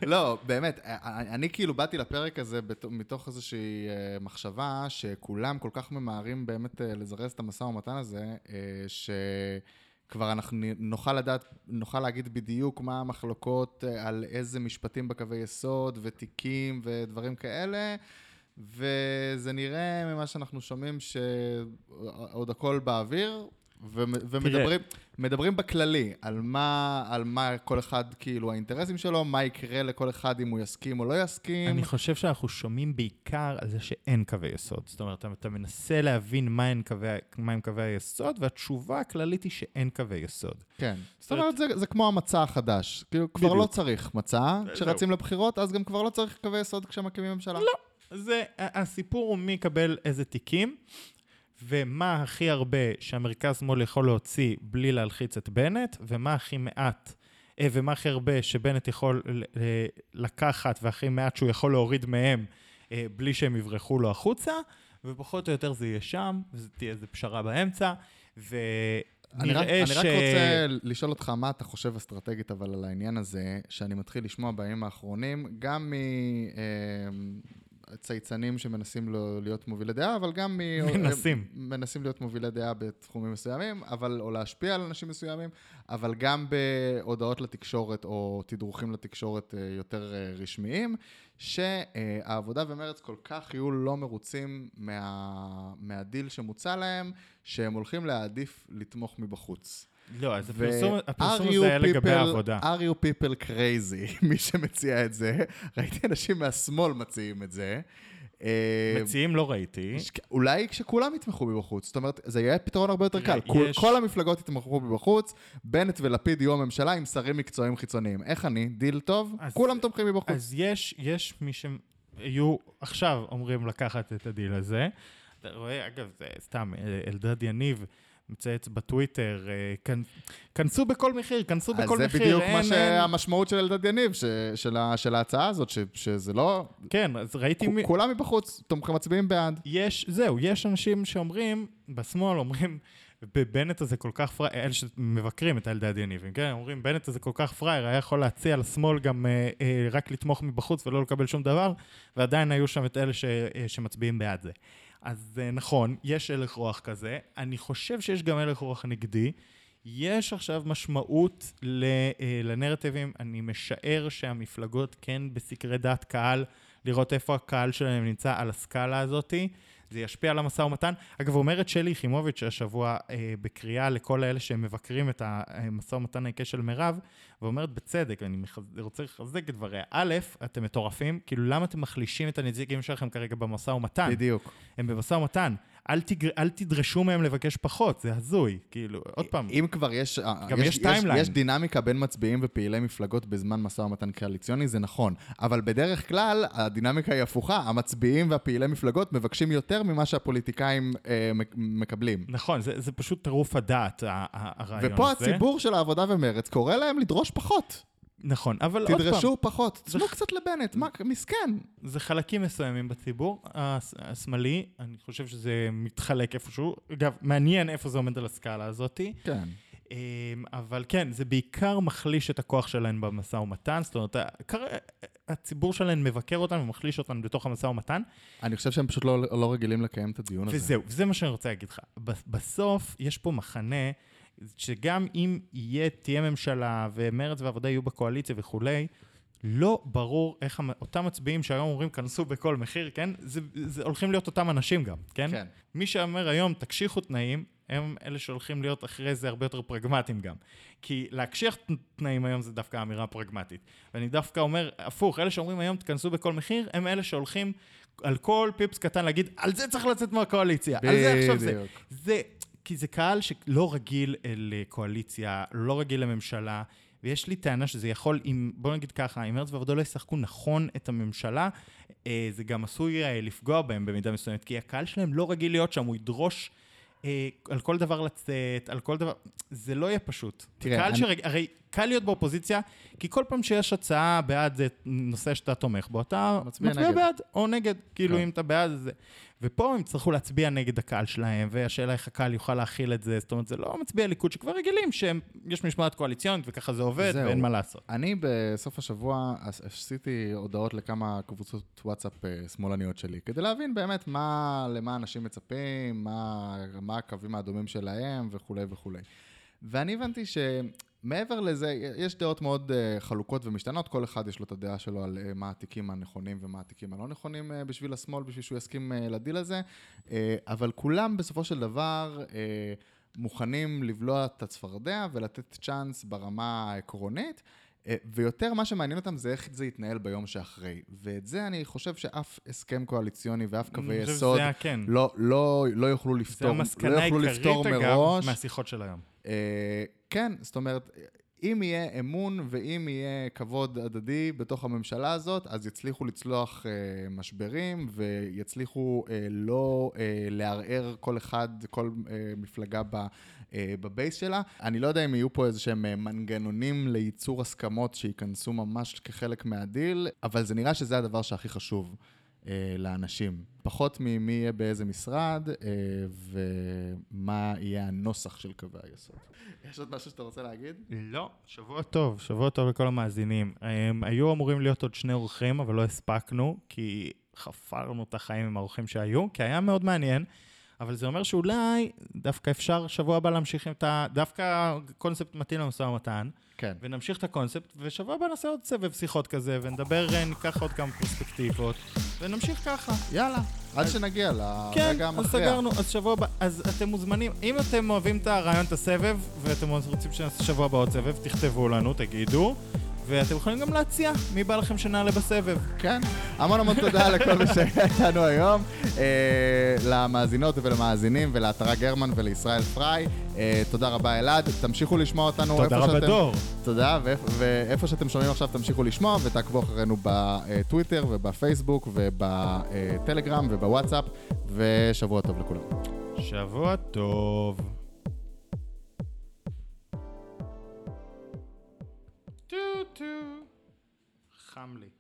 לא, באמת, אני, אני כאילו באתי לפרק הזה בת, מתוך איזושהי uh, מחשבה שכולם כל כך ממהרים באמת לזרז את המשא ומתן הזה, uh, שכבר אנחנו נוכל לדעת, נוכל להגיד בדיוק מה המחלוקות על איזה משפטים בקווי יסוד ותיקים ודברים כאלה. וזה נראה ממה שאנחנו שומעים שעוד הכל באוויר, ומדברים מדברים בכללי על מה, על מה כל אחד, כאילו, האינטרסים שלו, מה יקרה לכל אחד אם הוא יסכים או לא יסכים. אני חושב שאנחנו שומעים בעיקר על זה שאין קווי יסוד. זאת אומרת, אתה- אתה מנסה להבין מהם קווי, מהם קווי היסוד, והתשובה הכללית היא שאין קווי יסוד. כן. זאת אומרת- זה, זה כמו המצע החדש. כאילו, כבר בדיוק. לא צריך מצע. כשרצים לבחירות, אז גם כבר לא צריך קווי יסוד כשמקימים ממשלה. לא. זה, הסיפור הוא מי יקבל איזה תיקים, ומה הכי הרבה שהמרכז-שמאל יכול להוציא בלי להלחיץ את בנט, ומה הכי מעט, אה, ומה הכי הרבה שבנט יכול ל- לקחת, והכי מעט שהוא יכול להוריד מהם אה, בלי שהם יברחו לו החוצה, ופחות או יותר זה יהיה שם, ותהיה איזו פשרה באמצע, אני רק, ונראה אני ש... רק רוצה לשאול אותך מה אתה חושב אסטרטגית אבל על העניין הזה, שאני מתחיל לשמוע בימים האחרונים, גם מצייצנים שמנסים לו- להיות מובילי דעה, אבל גם מ... מנסים. מנסים להיות מובילי דעה בתחומים מסוימים, אבל, או להשפיע על אנשים מסוימים, אבל גם בהודעות לתקשורת או תדרוכים לתקשורת אה, יותר אה, רשמיים, שהעבודה ומרץ כל כך יהיו לא מרוצים מה, מהדיל שמוצע להם, שהם הולכים להעדיף לתמוך מבחוץ. לא, אז ו- הפרסום, הפרסום הזה היה לגבי people- העבודה. are you people crazy, מי שמציע את זה. ראיתי אנשים מהשמאל מציעים את זה. אה, מציעים לא ראיתי. אולי כשכולם יתמכו מבחוץ, זאת אומרת, זה יהיה פתרון הרבה יותר קל. כל, כל המפלגות יתמכו מבחוץ, בנט ולפיד יהיו הממשלה עם שרים מקצועיים חיצוניים. איך אני? דיל טוב? אז- כולם תומכים מבחוץ. אז יש, יש מי שיהיו עכשיו אומרים לקחת את הדיל הזה. אתה רואה, אגב, זה סתם, אל- אלדד יניב מצייץ בטוויטר, אה, כנ- כנסו בכל מחיר, כנסו אז בכל זה מחיר. בדיוק אין- מה שהמשמעות של אלדד יניב, ש- של ה- של ההצעה הזאת, ש- שזה לא... כן, אז ראיתי מי... כולם מבחוץ, תומכים, מצביעים בעד. יש, זהו, יש אנשים שאומרים, בשמאל אומרים, בנט הזה כל כך פראייר, אלה שמבקרים את אלדד יניבים, כן? אומרים, בנט הזה כל כך פראייר, היה יכול להציע לשמאל גם אה, אה, רק לתמוך מבחוץ ולא לקבל שום דבר, ועדיין היו שם את אלה ש, אה, שמצביעים בעד זה. אז אה, נכון, יש הלך רוח כזה, אני חושב שיש גם הלך רוח נגדי. יש עכשיו משמעות אה, לנרטיבים, אני משער שהמפלגות כן בסקרי דעת קהל, לראות איפה הקהל שלהם נמצא על הסקאלה הזאתי. זה ישפיע על המשא ומתן. אגב, אומרת שלי יחימוביץ' השבוע אה, בקריאה לכל האלה שמבקרים את המשא ומתן העיקש של מירב, ואומרת בצדק, אני מחז... רוצה לחזק את דבריה, א', אתם מטורפים, כאילו למה אתם מחלישים את הנציגים שלכם כרגע במשא ומתן? בדיוק. הם במשא ומתן. אל, תגר... אל תדרשו מהם לבקש פחות, זה הזוי. כאילו, עוד פעם, אם כבר יש... גם יש timeline. יש דינמיקה בין מצביעים ופעילי מפלגות בזמן משא ומתן קואליציוני, זה נכון. אבל בדרך כלל, הדינמיקה היא הפוכה. המצביעים והפעילי מפלגות מבקשים יותר ממה שהפוליטיקאים אה, מק- מקבלים. נכון, זה, זה פשוט טירוף הדעת, הרעיון ופה הזה. הציבור של העבודה ומרץ קורא להם לדרוש פחות. נכון, אבל עוד פעם, תדרשו פחות. זה- תנו קצת לבנט, מה, מסכן. זה חלקים מסוימים בציבור השמאלי, אני חושב שזה מתחלק איפשהו. אגב, מעניין איפה זה עומד על הסקאלה הזאתי. כן. אמ, אבל כן, זה בעיקר מחליש את הכוח שלהן במשא ומתן. זאת אומרת, הציבור שלהן מבקר אותן ומחליש אותן בתוך המשא ומתן. אני חושב שהם פשוט לא, לא רגילים לקיים את הדיון הזה. וזהו, וזה מה שאני רוצה להגיד לך. בסוף, יש פה מחנה שגם אם יהיה, תהיה ממשלה ומרצ ועבודה יהיו בקואליציה וכולי, לא ברור איך המ- אותם מצביעים שהיום אומרים, כנסו בכל מחיר, כן? זה, זה הולכים להיות אותם אנשים גם, כן? כן. מי שאומר היום, תקשיחו תנאים, הם אלה שהולכים להיות אחרי זה הרבה יותר פרגמטיים גם. כי להקשיח תנאים היום זה דווקא אמירה פרגמטית. ואני דווקא אומר, הפוך, אלה שאומרים היום, תכנסו בכל מחיר, הם אלה שהולכים על כל פיפס קטן להגיד, על זה צריך לצאת מהקואליציה, על זה עכשיו זה. זה, כי זה קהל שלא רגיל לקואליציה, לא רגיל לממשלה, ויש לי טענה שזה יכול, אם, בוא נגיד ככה, אם מרץ ועבודו לא ישחקו נכון את הממשלה, אה, זה גם עשוי אה, לפגוע בהם במידה מסוימת, כי הקהל שלהם לא רגיל להיות שם, הוא ידרוש אה, על כל דבר לצאת, על כל דבר, זה לא יהיה פשוט. תראה, קהל אני- שרג... הרי קל להיות באופוזיציה, כי כל פעם שיש הצעה בעד אה, נושא שאתה תומך בו, אתה מצביע מצביע, נגד. בעד או נגד, כאילו כן. אם אתה בעד זה. ופה הם יצטרכו להצביע נגד הקהל שלהם, והשאלה איך הקהל יוכל להכיל את זה, זאת אומרת, זה לא מצביע ליכוד שכבר רגילים שיש משמעת קואליציונית וככה זה עובד זהו. ואין מה לעשות. אני בסוף השבוע עש- עשיתי הודעות לכמה קבוצות וואטסאפ אה, שמאלניות שלי, כדי להבין באמת מה, למה אנשים מצפים, מה, מה הקווים האדומים שלהם וכולי וכולי. ואני הבנתי שמעבר לזה, יש דעות מאוד אה, חלוקות ומשתנות, כל אחד יש לו את הדעה שלו על אה, מה התיקים הנכונים ומה התיקים הלא נכונים אה, בשביל השמאל, בשביל שהוא יסכים לדיל הזה, אבל כולם בסופו של דבר... מוכנים לבלוע את הצפרדע ולתת צ'אנס ברמה העקרונית, ויותר מה שמעניין אותם זה איך זה יתנהל ביום שאחרי. ואת זה אני חושב שאף הסכם קואליציוני ואף קווי יסוד כן. לא, לא, לא יוכלו לפתור, המסקנה לא יוכלו העיקרית, לפתור אגב, מראש. מהשיחות של היום. אה, כן, זאת אומרת, אם יהיה אמון ואם יהיה כבוד הדדי בתוך הממשלה הזאת, אז יצליחו לצלוח אה, משברים ויצליחו אה, לא אה, לערער כל אחד, כל אה, מפלגה ב, אה, בבייס שלה. אני לא יודע אם יהיו פה איזה שהם אה, מנגנונים לייצור הסכמות שייכנסו ממש כחלק מהדיל, אבל זה נראה שזה הדבר שהכי חשוב. אה, לאנשים. פחות ממי יהיה באיזה משרד, אה, ומה יהיה הנוסח של קווי היסוד. יש עוד משהו שאתה רוצה להגיד? לא, שבוע טוב, שבוע טוב לכל המאזינים. הם היו אמורים להיות עוד שני אורחים, אבל לא הספקנו, כי חפרנו את החיים עם האורחים שהיו, כי היה מאוד מעניין. אבל זה אומר שאולי דווקא אפשר שבוע הבא להמשיך עם את ה... דווקא קונספט מתאים למשא ומתן, כן. ונמשיך את הקונספט, ושבוע הבא נעשה עוד סבב שיחות כזה, ונדבר, ניקח עוד כמה פרספקטיבות, ונמשיך ככה. יאללה, עד שנגיע כן, לרגע אז המכריע. סגרנו, אז שבוע הבא, אז אתם מוזמנים, אם אתם אוהבים את הרעיון, את הסבב, ואתם רוצים שנעשה שבוע הבא עוד סבב, תכתבו לנו, תגידו, ואתם יכולים גם להציע מי בא לכם שנעלה בסבב. כן. המון המון תודה לכל מי שהיה איתנו היום, אה, למאזינות ולמאזינים, ולעטרה גרמן ולישראל פריי. אה, תודה רבה אלעד, תמשיכו לשמוע אותנו תודה איפה רבה שאתם... דור. תודה, ואיפ- ואיפה שאתם שומעים עכשיו תמשיכו לשמוע, ותעקבו אחרינו בטוויטר ובפייסבוק ובטלגרם ובוואטסאפ, ושבוע טוב לכולם. שבוע טוב. to Hamlet.